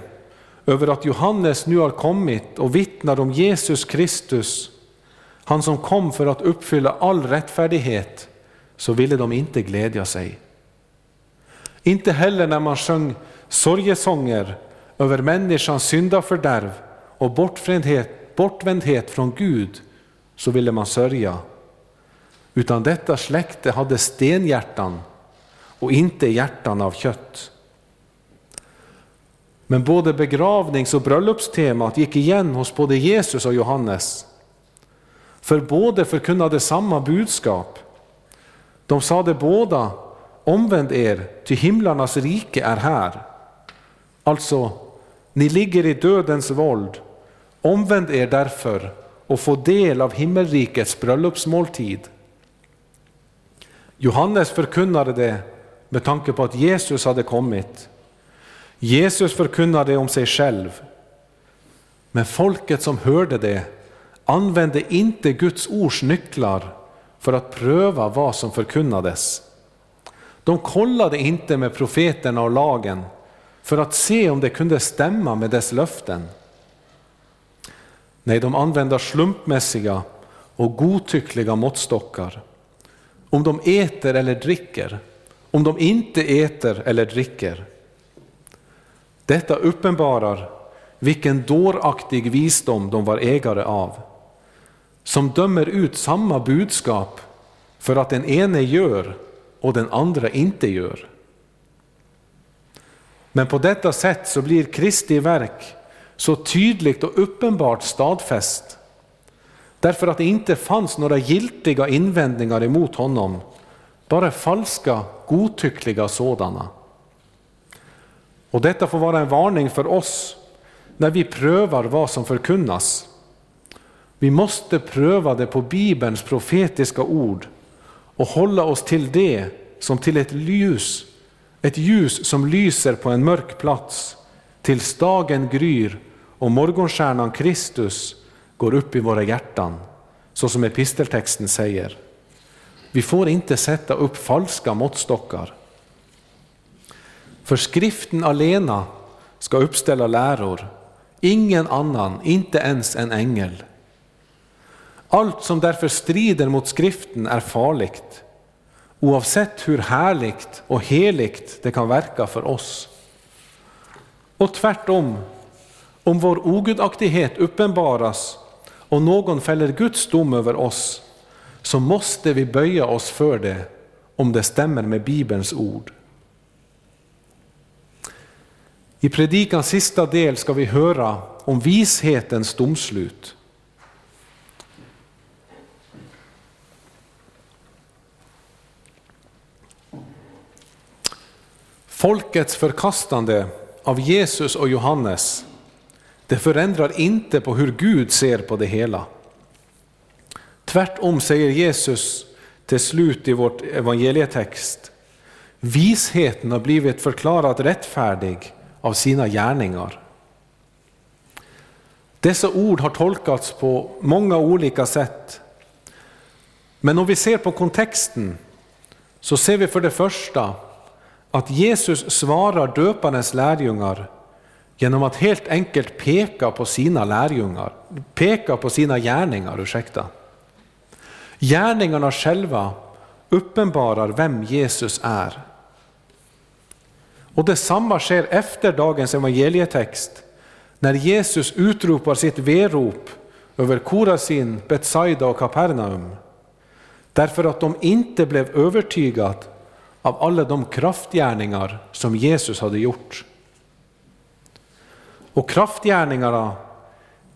över att Johannes nu har kommit och vittnar om Jesus Kristus, han som kom för att uppfylla all rättfärdighet, så ville de inte glädja sig. Inte heller när man sjöng sorgesånger över människans syndafördärv och bortvändhet, bortvändhet från Gud, så ville man sörja. Utan detta släkte hade stenhjärtan och inte hjärtan av kött. Men både begravnings och bröllopstemat gick igen hos både Jesus och Johannes. För båda förkunnade samma budskap. De sade båda, omvänd er, ty himlarnas rike är här. Alltså, ni ligger i dödens våld, omvänd er därför och få del av himmelrikets bröllopsmåltid. Johannes förkunnade det med tanke på att Jesus hade kommit. Jesus förkunnade om sig själv. Men folket som hörde det använde inte Guds ords nycklar för att pröva vad som förkunnades. De kollade inte med profeterna och lagen för att se om det kunde stämma med dess löften. Nej, de använder slumpmässiga och godtyckliga måttstockar. Om de äter eller dricker, om de inte äter eller dricker. Detta uppenbarar vilken dåraktig visdom de var ägare av, som dömer ut samma budskap för att den ene gör och den andra inte gör. Men på detta sätt så blir Kristi verk så tydligt och uppenbart stadfäst. Därför att det inte fanns några giltiga invändningar emot honom, bara falska, godtyckliga sådana. Och detta får vara en varning för oss när vi prövar vad som förkunnas. Vi måste pröva det på Bibelns profetiska ord och hålla oss till det som till ett ljus, ett ljus som lyser på en mörk plats, tills dagen gryr och morgonstjärnan Kristus går upp i våra hjärtan, så som episteltexten säger. Vi får inte sätta upp falska måttstockar. För skriften alena ska uppställa läror, ingen annan, inte ens en ängel. Allt som därför strider mot skriften är farligt, oavsett hur härligt och heligt det kan verka för oss. Och tvärtom, om vår ogudaktighet uppenbaras och någon fäller Guds dom över oss, så måste vi böja oss för det om det stämmer med Bibelns ord. I predikans sista del ska vi höra om vishetens domslut. Folkets förkastande av Jesus och Johannes, det förändrar inte på hur Gud ser på det hela. Tvärtom säger Jesus till slut i vårt evangelietext, visheten har blivit förklarad rättfärdig av sina gärningar. Dessa ord har tolkats på många olika sätt. Men om vi ser på kontexten så ser vi för det första att Jesus svarar döparens lärjungar genom att helt enkelt peka på sina lärjungar, peka på sina gärningar, ursäkta. Gärningarna själva uppenbarar vem Jesus är. Och detsamma sker efter dagens evangelietext, när Jesus utropar sitt verop över Korasin, Betsaida och Kapernaum, därför att de inte blev övertygade av alla de kraftgärningar som Jesus hade gjort. Och kraftgärningarna,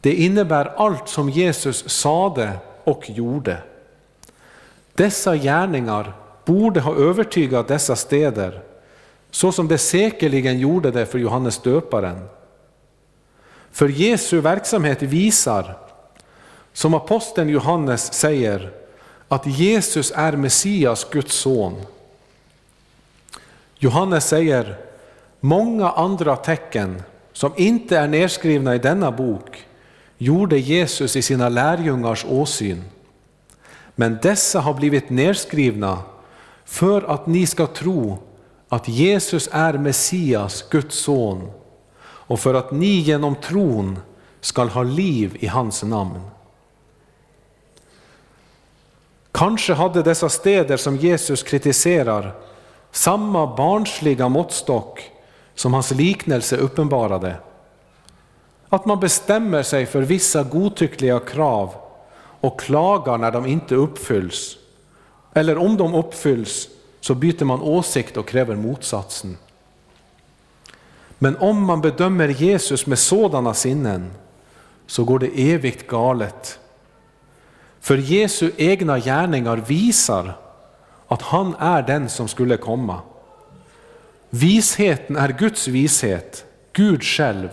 det innebär allt som Jesus sade och gjorde. Dessa gärningar borde ha övertygat dessa städer, så som det säkerligen gjorde det för Johannes döparen. För Jesu verksamhet visar, som aposteln Johannes säger, att Jesus är Messias, Guds son. Johannes säger, många andra tecken som inte är nedskrivna i denna bok gjorde Jesus i sina lärjungars åsyn. Men dessa har blivit nedskrivna för att ni ska tro att Jesus är Messias, Guds son, och för att ni genom tron skall ha liv i hans namn. Kanske hade dessa städer som Jesus kritiserar samma barnsliga måttstock som hans liknelse uppenbarade. Att man bestämmer sig för vissa godtyckliga krav och klagar när de inte uppfylls. Eller om de uppfylls så byter man åsikt och kräver motsatsen. Men om man bedömer Jesus med sådana sinnen så går det evigt galet. För Jesu egna gärningar visar att han är den som skulle komma. Visheten är Guds vishet, Gud själv.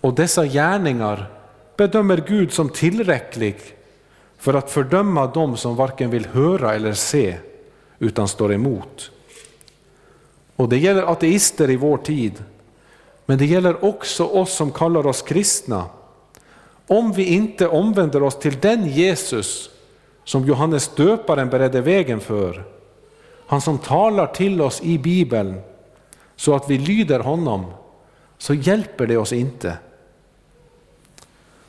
Och dessa gärningar bedömer Gud som tillräcklig för att fördöma dem som varken vill höra eller se utan står emot. Och det gäller ateister i vår tid, men det gäller också oss som kallar oss kristna. Om vi inte omvänder oss till den Jesus som Johannes döparen beredde vägen för, han som talar till oss i Bibeln så att vi lyder honom, så hjälper det oss inte.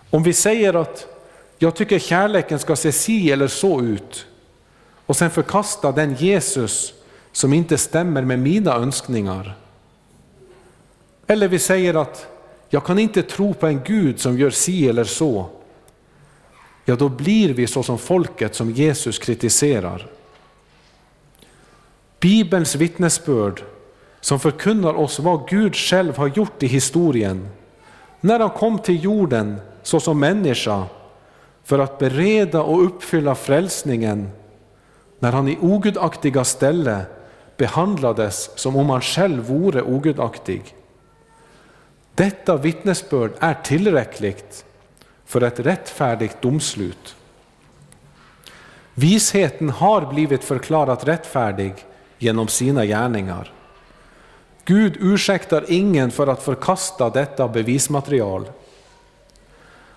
Om vi säger att jag tycker kärleken ska se si eller så ut och sen förkasta den Jesus som inte stämmer med mina önskningar. Eller vi säger att jag kan inte tro på en Gud som gör si eller så. Ja, då blir vi så som folket som Jesus kritiserar. Bibelns vittnesbörd som förkunnar oss vad Gud själv har gjort i historien när han kom till jorden såsom människa för att bereda och uppfylla frälsningen när han i ogudaktiga ställe behandlades som om han själv vore ogudaktig. Detta vittnesbörd är tillräckligt för ett rättfärdigt domslut. Visheten har blivit förklarat rättfärdig genom sina gärningar. Gud ursäktar ingen för att förkasta detta bevismaterial.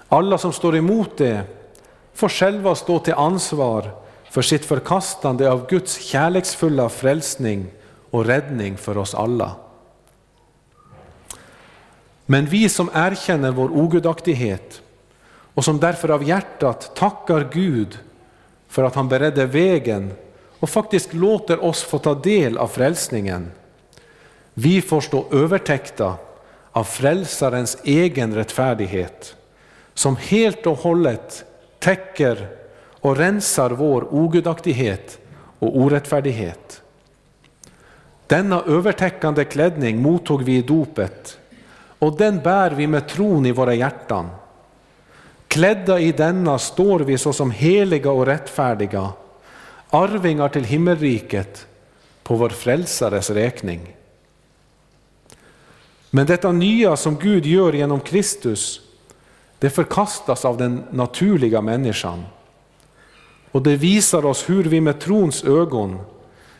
Alla som står emot det får själva stå till ansvar för sitt förkastande av Guds kärleksfulla frälsning och räddning för oss alla. Men vi som erkänner vår ogudaktighet och som därför av hjärtat tackar Gud för att han beredde vägen och faktiskt låter oss få ta del av frälsningen. Vi får stå övertäckta av frälsarens egen rättfärdighet som helt och hållet täcker och rensar vår ogudaktighet och orättfärdighet. Denna övertäckande klädning mottog vi i dopet och den bär vi med tron i våra hjärtan. Klädda i denna står vi såsom heliga och rättfärdiga, arvingar till himmelriket på vår frälsares räkning. Men detta nya som Gud gör genom Kristus, det förkastas av den naturliga människan. Och det visar oss hur vi med trons ögon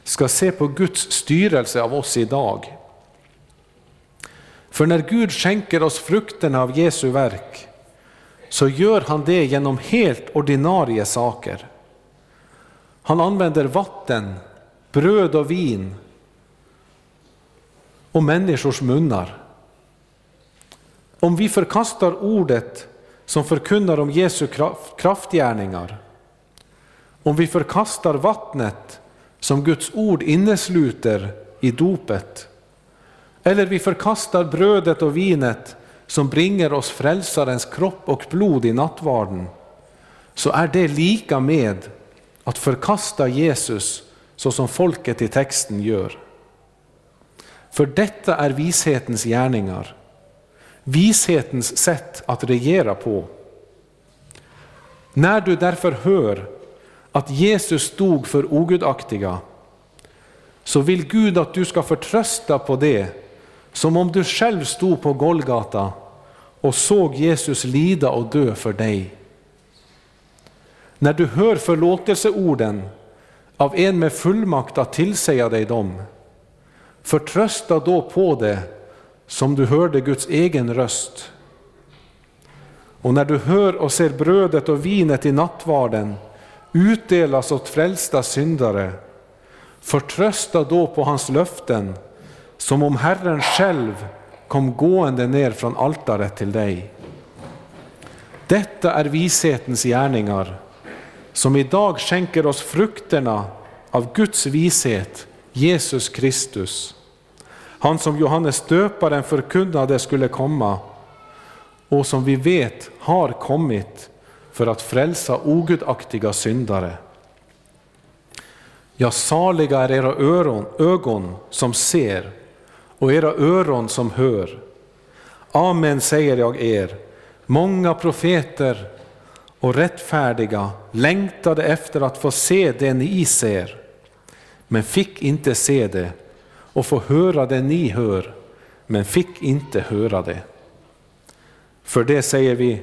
ska se på Guds styrelse av oss idag. För när Gud skänker oss frukterna av Jesu verk så gör han det genom helt ordinarie saker. Han använder vatten, bröd och vin och människors munnar. Om vi förkastar ordet som förkunnar om Jesu kraftgärningar, om vi förkastar vattnet som Guds ord innesluter i dopet, eller vi förkastar brödet och vinet som bringar oss frälsarens kropp och blod i nattvarden, så är det lika med att förkasta Jesus så som folket i texten gör. För detta är vishetens gärningar, vishetens sätt att regera på. När du därför hör att Jesus stod för ogudaktiga, så vill Gud att du ska förtrösta på det som om du själv stod på Golgata och såg Jesus lida och dö för dig. När du hör förlåtelseorden av en med fullmakt att tillsäga dig dem, förtrösta då på det som du hörde Guds egen röst. Och när du hör och ser brödet och vinet i nattvarden utdelas åt frälsta syndare, förtrösta då på hans löften som om Herren själv kom gående ner från altaret till dig. Detta är vishetens gärningar som idag skänker oss frukterna av Guds vishet, Jesus Kristus. Han som Johannes döparen förkunnade skulle komma och som vi vet har kommit för att frälsa ogudaktiga syndare. Ja, saliga är era öron, ögon som ser och era öron som hör. Amen säger jag er, många profeter och rättfärdiga längtade efter att få se det ni ser, men fick inte se det, och få höra det ni hör, men fick inte höra det. För det säger vi,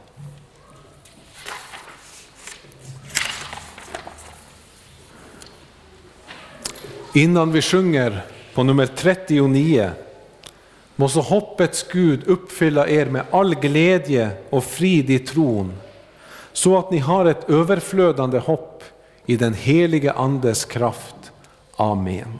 Innan vi sjunger på nummer 39 må så hoppets Gud uppfylla er med all glädje och frid i tron, så att ni har ett överflödande hopp i den helige Andes kraft. Amen.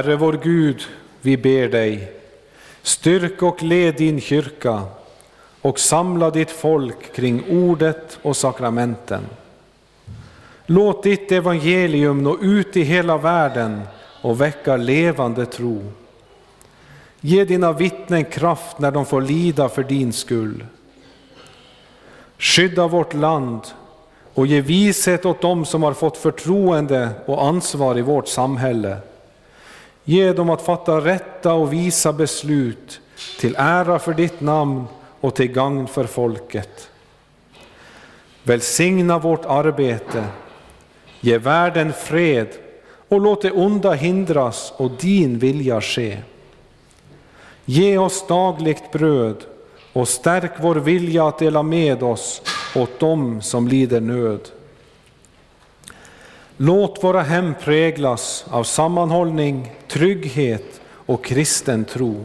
Herre vår Gud, vi ber dig, styrk och led din kyrka och samla ditt folk kring ordet och sakramenten. Låt ditt evangelium nå ut i hela världen och väcka levande tro. Ge dina vittnen kraft när de får lida för din skull. Skydda vårt land och ge vishet åt dem som har fått förtroende och ansvar i vårt samhälle. Ge dem att fatta rätta och visa beslut till ära för ditt namn och till gagn för folket. Välsigna vårt arbete, ge världen fred och låt det onda hindras och din vilja ske. Ge oss dagligt bröd och stärk vår vilja att dela med oss åt dem som lider nöd. Låt våra hem präglas av sammanhållning, trygghet och kristen tro.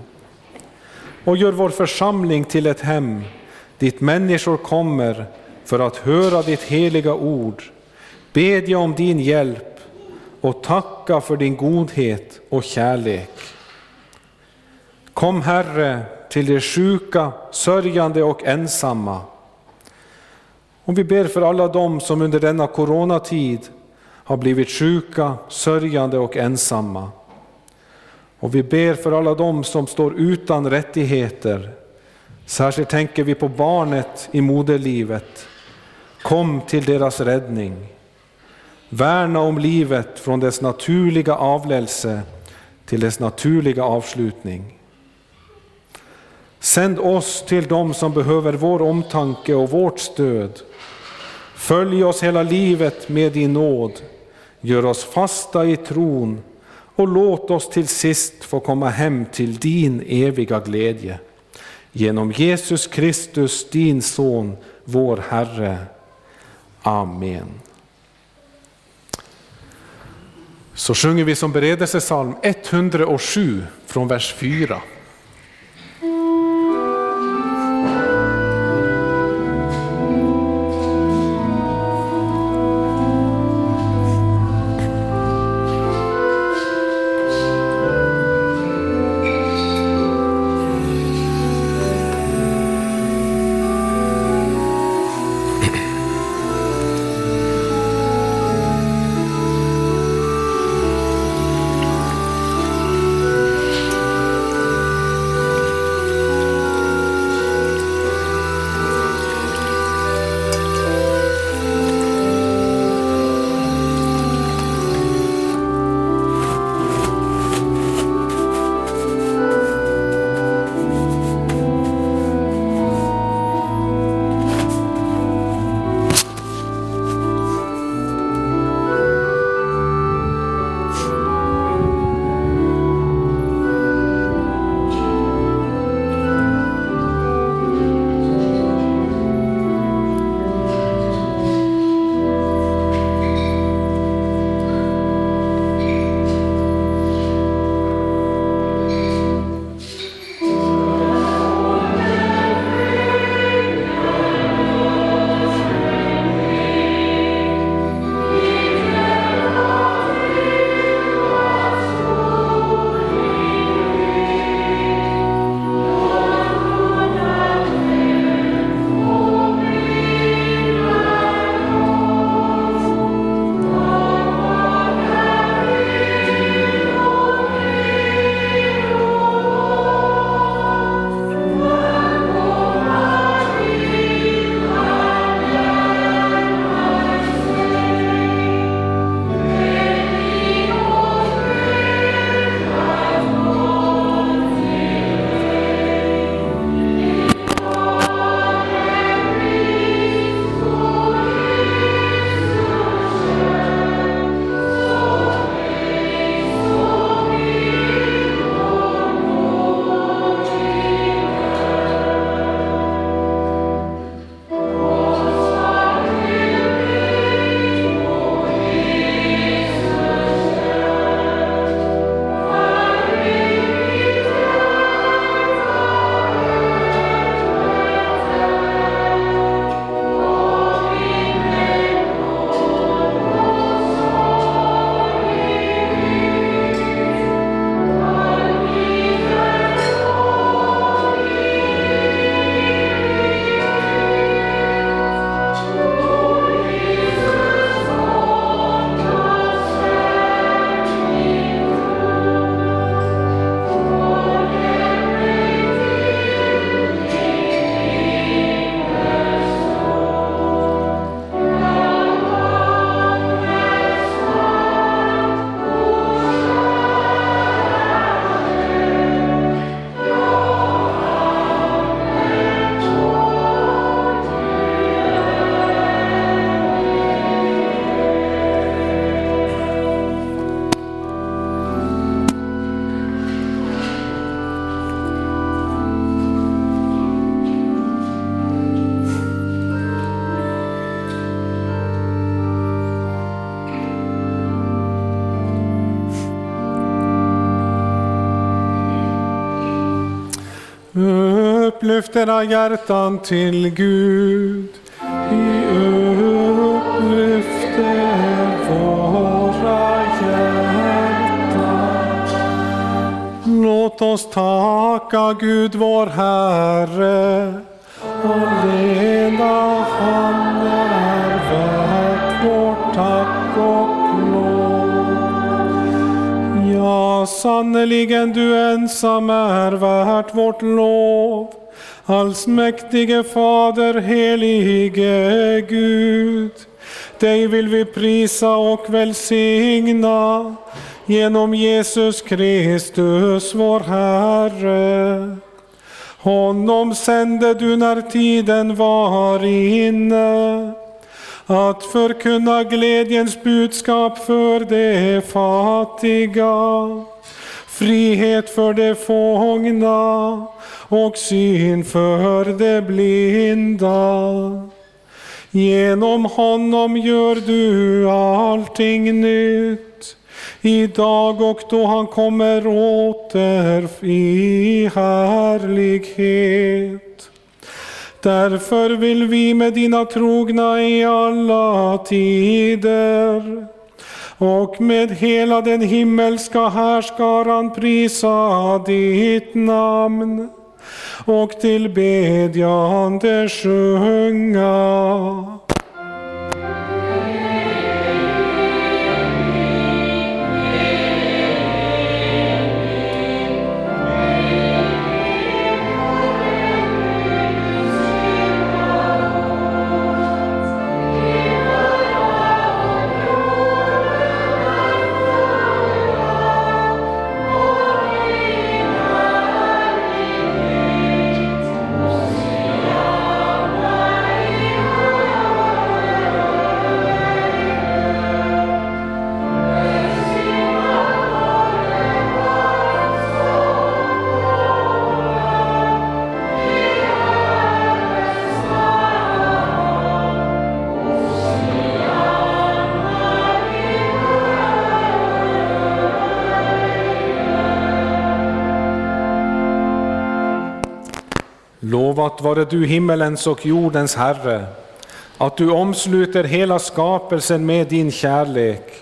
Och gör vår församling till ett hem dit människor kommer för att höra ditt heliga ord, bedja om din hjälp och tacka för din godhet och kärlek. Kom Herre till de sjuka, sörjande och ensamma. Och vi ber för alla dem som under denna coronatid har blivit sjuka, sörjande och ensamma. Och vi ber för alla dem som står utan rättigheter. Särskilt tänker vi på barnet i moderlivet. Kom till deras räddning. Värna om livet från dess naturliga avlelse till dess naturliga avslutning. Sänd oss till dem som behöver vår omtanke och vårt stöd. Följ oss hela livet med din nåd. Gör oss fasta i tron och låt oss till sist få komma hem till din eviga glädje. Genom Jesus Kristus, din Son, vår Herre. Amen. Så sjunger vi som beredelsesalm 107 från vers 4. Upplyft era hjärtan till Gud. Vi upplyfter våra hjärtan. Låt oss tacka Gud vår Herre. Allena han är värt vårt tack och lov. Ja, sannerligen du ensam är värt vårt lov. Allsmäktige Fader, helige Gud. Dig vill vi prisa och välsigna genom Jesus Kristus, vår Herre. Honom sände du när tiden var inne att förkunna glädjens budskap för de fattiga, frihet för de fångna och syn för de blinda. Genom honom gör du allting nytt, idag och då han kommer åter i härlighet. Därför vill vi med dina trogna i alla tider och med hela den himmelska härskaran prisa ditt namn och tillbedjande sjunga. Lovat vare du himmelens och jordens Herre, att du omsluter hela skapelsen med din kärlek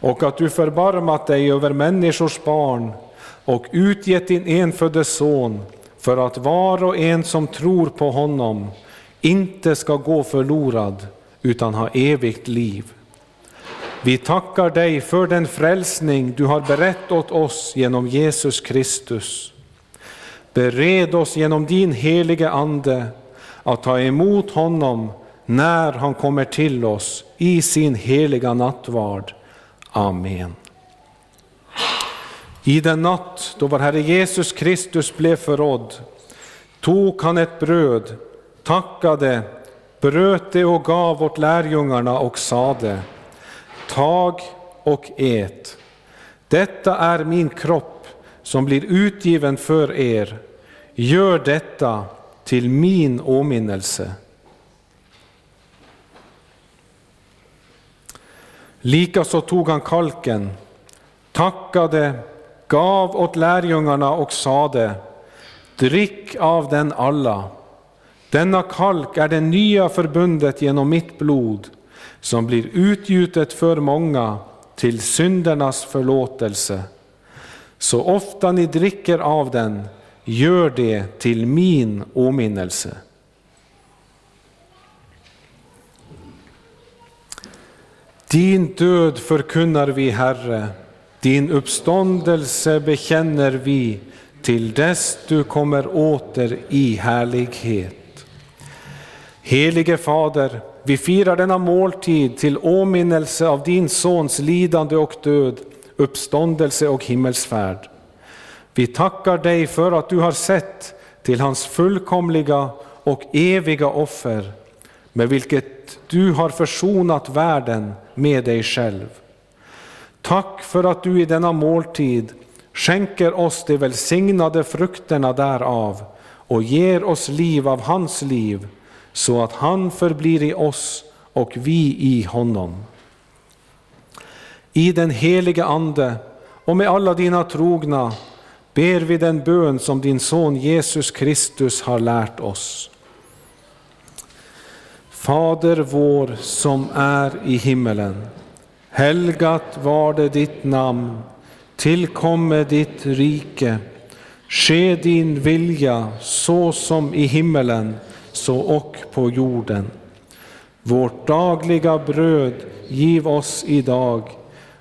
och att du förbarmat dig över människors barn och utgett din enfödde son för att var och en som tror på honom inte ska gå förlorad utan ha evigt liv. Vi tackar dig för den frälsning du har berett åt oss genom Jesus Kristus. Bered oss genom din helige Ande att ta emot honom när han kommer till oss i sin heliga nattvard. Amen. I den natt då vår Herre Jesus Kristus blev förrådd tog han ett bröd, tackade, bröt det och gav åt lärjungarna och sade Tag och ät. Detta är min kropp som blir utgiven för er. Gör detta till min åminnelse. Likaså tog han kalken, tackade, gav åt lärjungarna och sade, drick av den alla. Denna kalk är det nya förbundet genom mitt blod, som blir utgjutet för många till syndernas förlåtelse. Så ofta ni dricker av den, gör det till min åminnelse. Din död förkunnar vi, Herre, din uppståndelse bekänner vi till dess du kommer åter i härlighet. Helige Fader, vi firar denna måltid till åminnelse av din Sons lidande och död, uppståndelse och himmelsfärd. Vi tackar dig för att du har sett till hans fullkomliga och eviga offer, med vilket du har försonat världen med dig själv. Tack för att du i denna måltid skänker oss de välsignade frukterna därav och ger oss liv av hans liv, så att han förblir i oss och vi i honom. I den heliga Ande och med alla dina trogna ber vi den bön som din son Jesus Kristus har lärt oss. Fader vår som är i himmelen. Helgat var det ditt namn. Tillkomme ditt rike. Ske din vilja så som i himmelen så och på jorden. Vårt dagliga bröd giv oss idag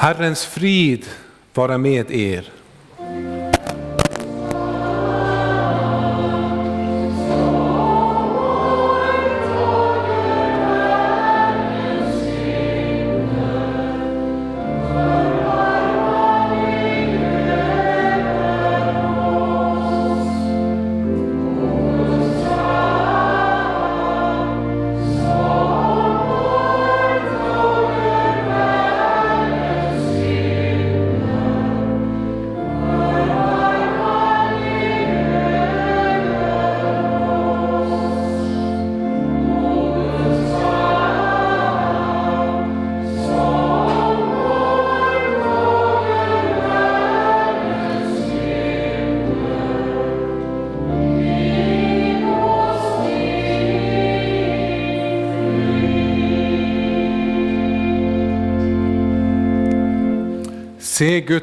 Herrens frid vara med er.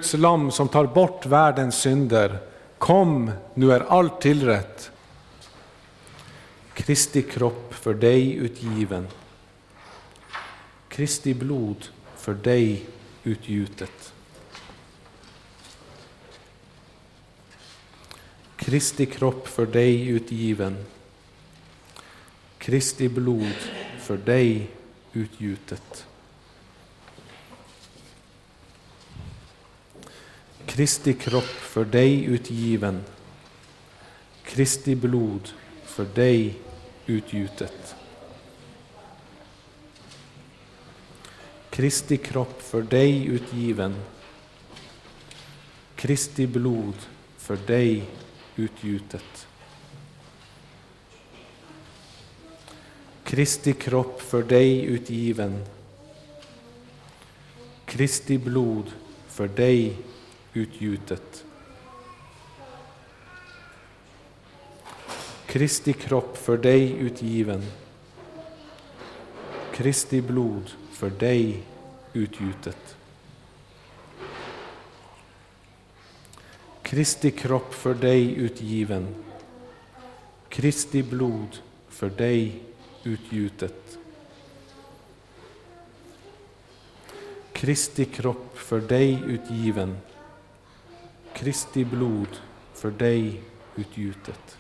Guds lam som tar bort världens synder. Kom, nu är allt tillrätt. Kristi kropp för dig utgiven. Kristi blod för dig utgjutet. Kristi kropp för dig utgiven. Kristi blod för dig utgjutet. Kristi kropp för dig utgiven, Kristi blod för dig utgjutet. Kristi kropp för dig utgiven, Kristi blod för dig utgjutet. Kristi kropp för dig utgiven, Kristi blod för dig utgjutet. Kristi kropp för dig utgiven. Kristi blod för dig utgjutet. Kristi kropp för dig utgiven. Kristi blod för dig utgjutet. Kristi kropp för dig utgiven. Kristi blod för dig utgjutet.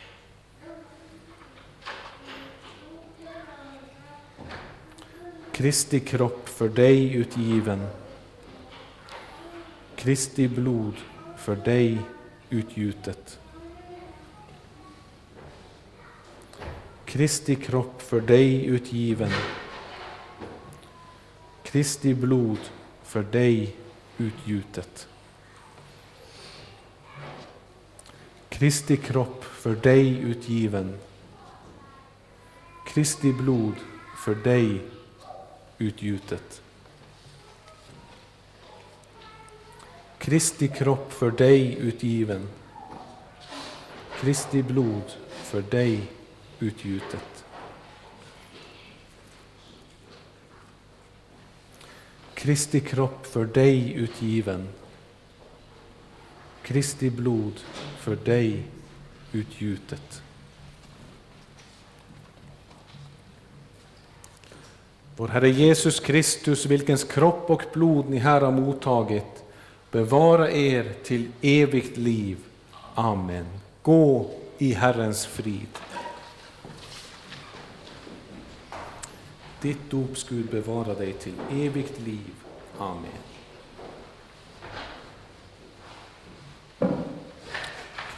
Kristi kropp för dig utgiven. Kristi blod för dig utgjutet. Kristi kropp för dig utgiven. Kristi blod för dig utgjutet. Kristi kropp för dig utgiven. Kristi blod för dig utgjutet. Kristi kropp för dig utgiven. Kristi blod för dig utgjutet. Kristi kropp för dig utgiven. Kristi blod för dig utgjutet. Vår Herre Jesus Kristus, vilkens kropp och blod ni här har mottagit, bevara er till evigt liv. Amen. Gå i Herrens frid. Ditt dopsgud bevara dig till evigt liv. Amen.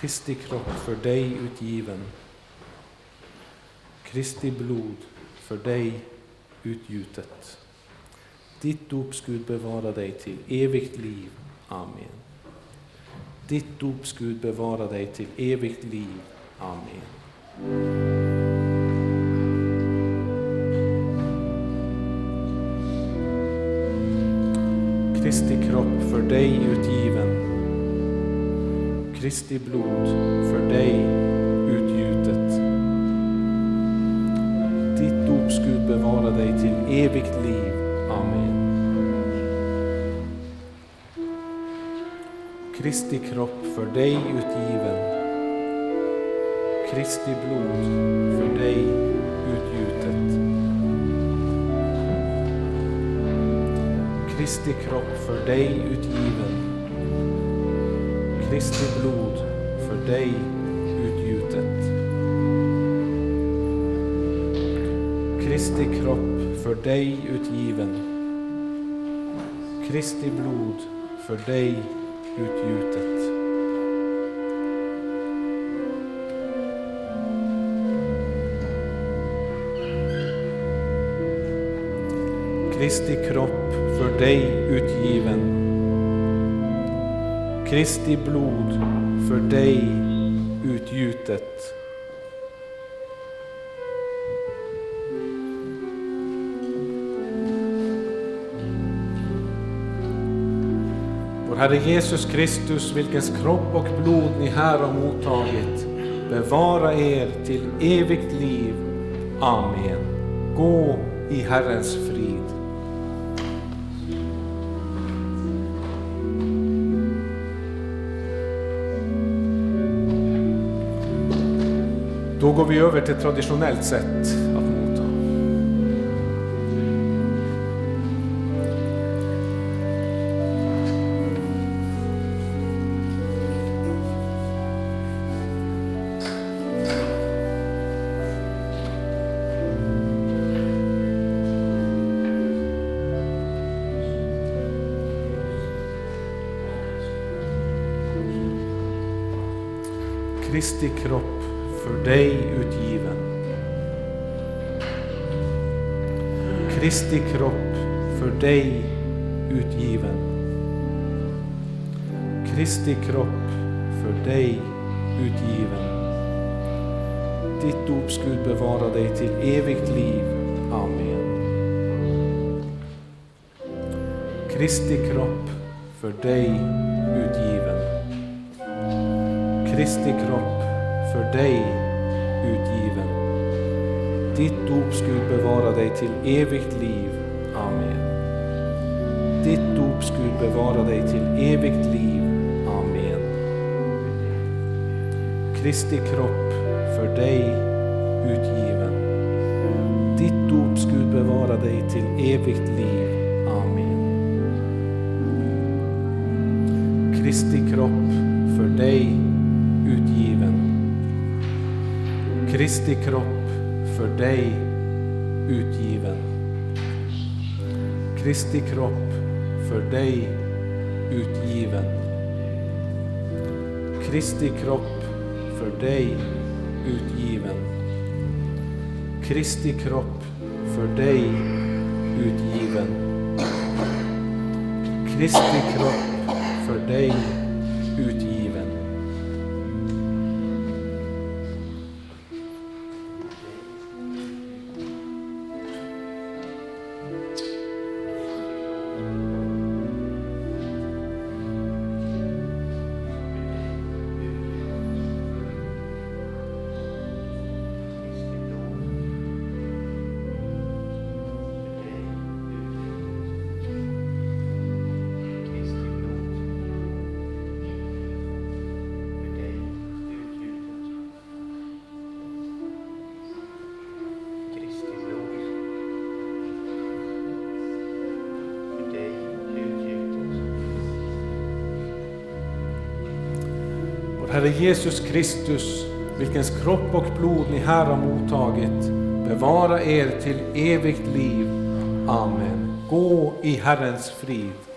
Kristi kropp för dig utgiven. Kristi blod för dig utgjutet. Ditt dopskud bevara dig till evigt liv. Amen. Ditt dopskud bevara dig till evigt liv. Amen. Kristi kropp för dig utgiven. Kristi blod för dig utgjutet. Ditt dopskud bevara dig till evigt liv. Amen. Kristi kropp för dig utgiven. Kristi blod för dig utgjutet. Kristi kropp för dig utgiven. Kristi blod för dig utgjutet. Kristi kropp för dig utgiven. Kristi blod för dig utgjutet. Kristi kropp för dig. Kristi blod för dig utgjutet. Vår Herre Jesus Kristus, vilkens kropp och blod ni här har mottagit, bevara er till evigt liv. Amen. Gå i Herrens frid. Då går vi över till traditionellt sätt att motta. Kristi kropp Ditt dopskud bevara dig till evigt liv. Amen. Kristi kropp för dig utgiven. Kristi kropp för dig utgiven. Ditt dopskud bevara dig till evigt liv. Amen. Ditt dopskud bevara dig till evigt liv. Amen. Kristi kropp för dig utgiven. Ditt dopskud bevara dig till evigt liv. Amen. Kristi kropp för dig utgiven. Kristi kropp för dig utgiven. Kristi kropp för dig utgiven. Kristi kropp för dig utgiven. Kristi kropp för dig utgiven. Kristi kropp för dig utgiven. Jesus Kristus, vilkens kropp och blod ni här har mottagit, bevara er till evigt liv. Amen. Gå i Herrens frid.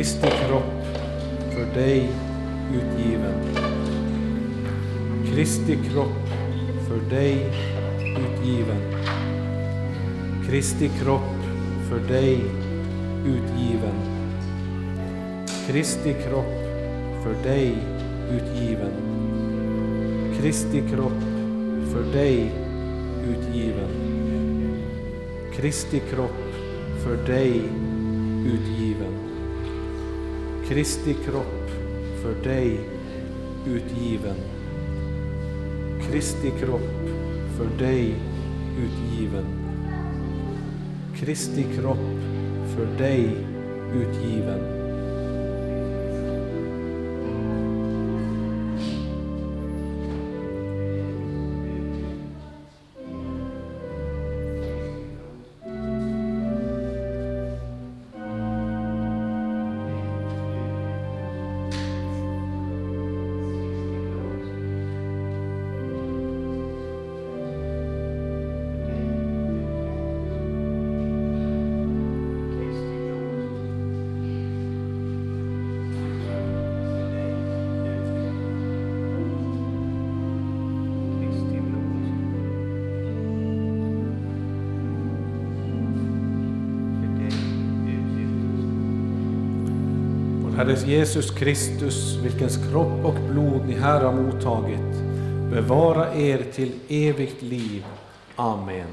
Kristi kropp för dig utgiven. Kristi kropp för dig utgiven. Kristi kropp för dig utgiven. Kristi kropp för dig utgiven. Kristi kropp för dig utgiven. Kristi kropp för dig utgiven. Kristi kropp för dig utgiven. Kristi kropp för dig utgiven. Kristi kropp för dig utgiven. Jesus Kristus, vilkens kropp och blod ni här har mottagit, bevara er till evigt liv. Amen.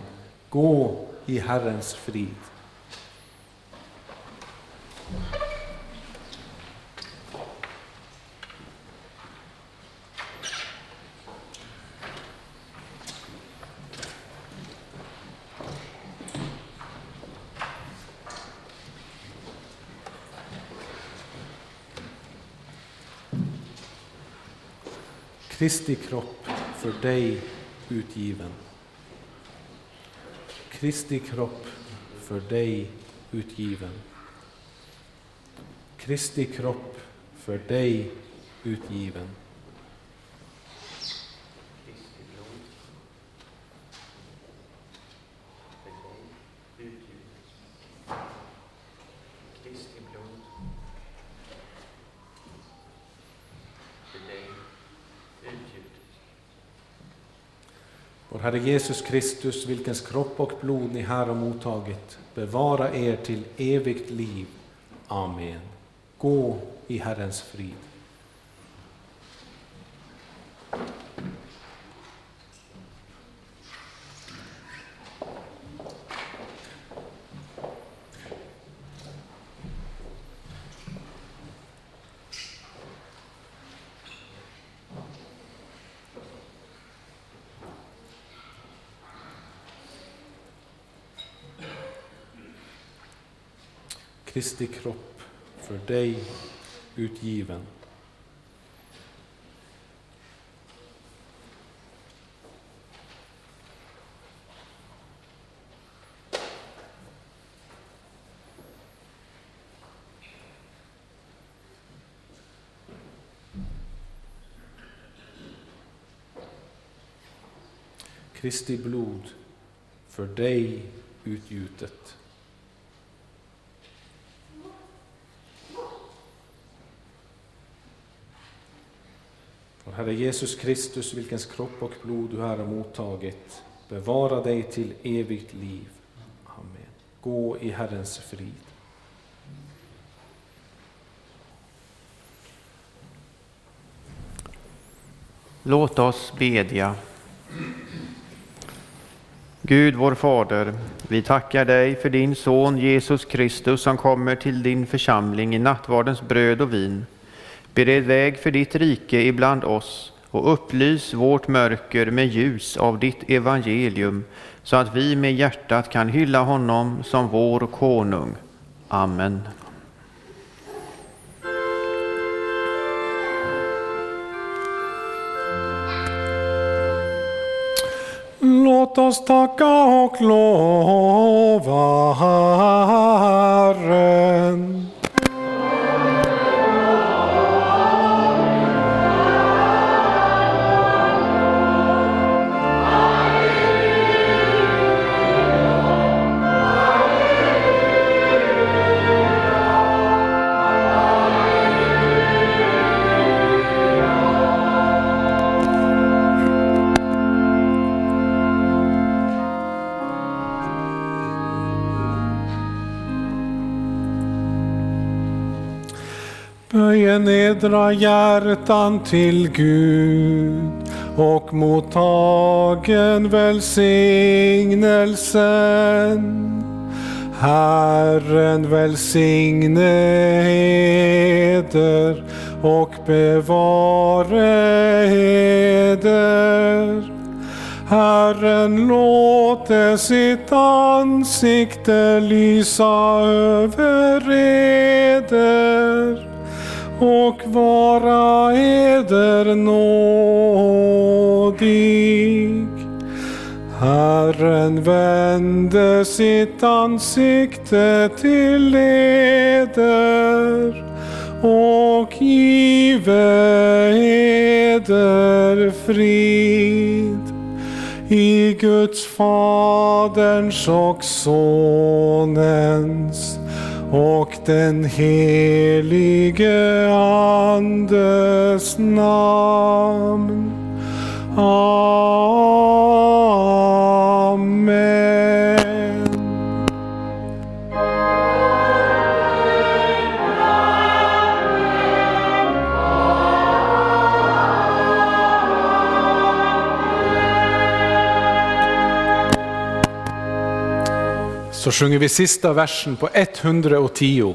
Gå i Herrens frid. Kristi kropp för dig utgiven. Kristi kropp för dig utgiven. Kristi kropp för dig utgiven. Kristi blod för dig utgjutet. Kristi blod för dig utgjutet. Vår Herre Jesus Kristus, vilkens kropp och blod ni här har mottagit, bevara er till evigt liv. Amen. Gå i Herrens frid. Kristi kropp för dig utgiven. Kristi blod för dig utgjutet. Herre Jesus Kristus, vilkens kropp och blod du här har mottagit, bevara dig till evigt liv. Amen. Gå i Herrens frid. Låt oss bedja. Gud vår Fader, vi tackar dig för din Son Jesus Kristus som kommer till din församling i nattvardens bröd och vin. Bered väg för ditt rike ibland oss och upplys vårt mörker med ljus av ditt evangelium så att vi med hjärtat kan hylla honom som vår konung. Amen. Låt oss tacka och lova Herren. Hedra hjärtan till Gud och mottagen välsignelsen. Herren välsigne heder och bevare heder Herren låte sitt ansikte lysa över eder och vara eder nådig. Herren vände sitt ansikte till eder och give eder frid. I Guds Faderns och Sonens och den helige Andes namn. Amen. Så sjunger vi sista versen på 110.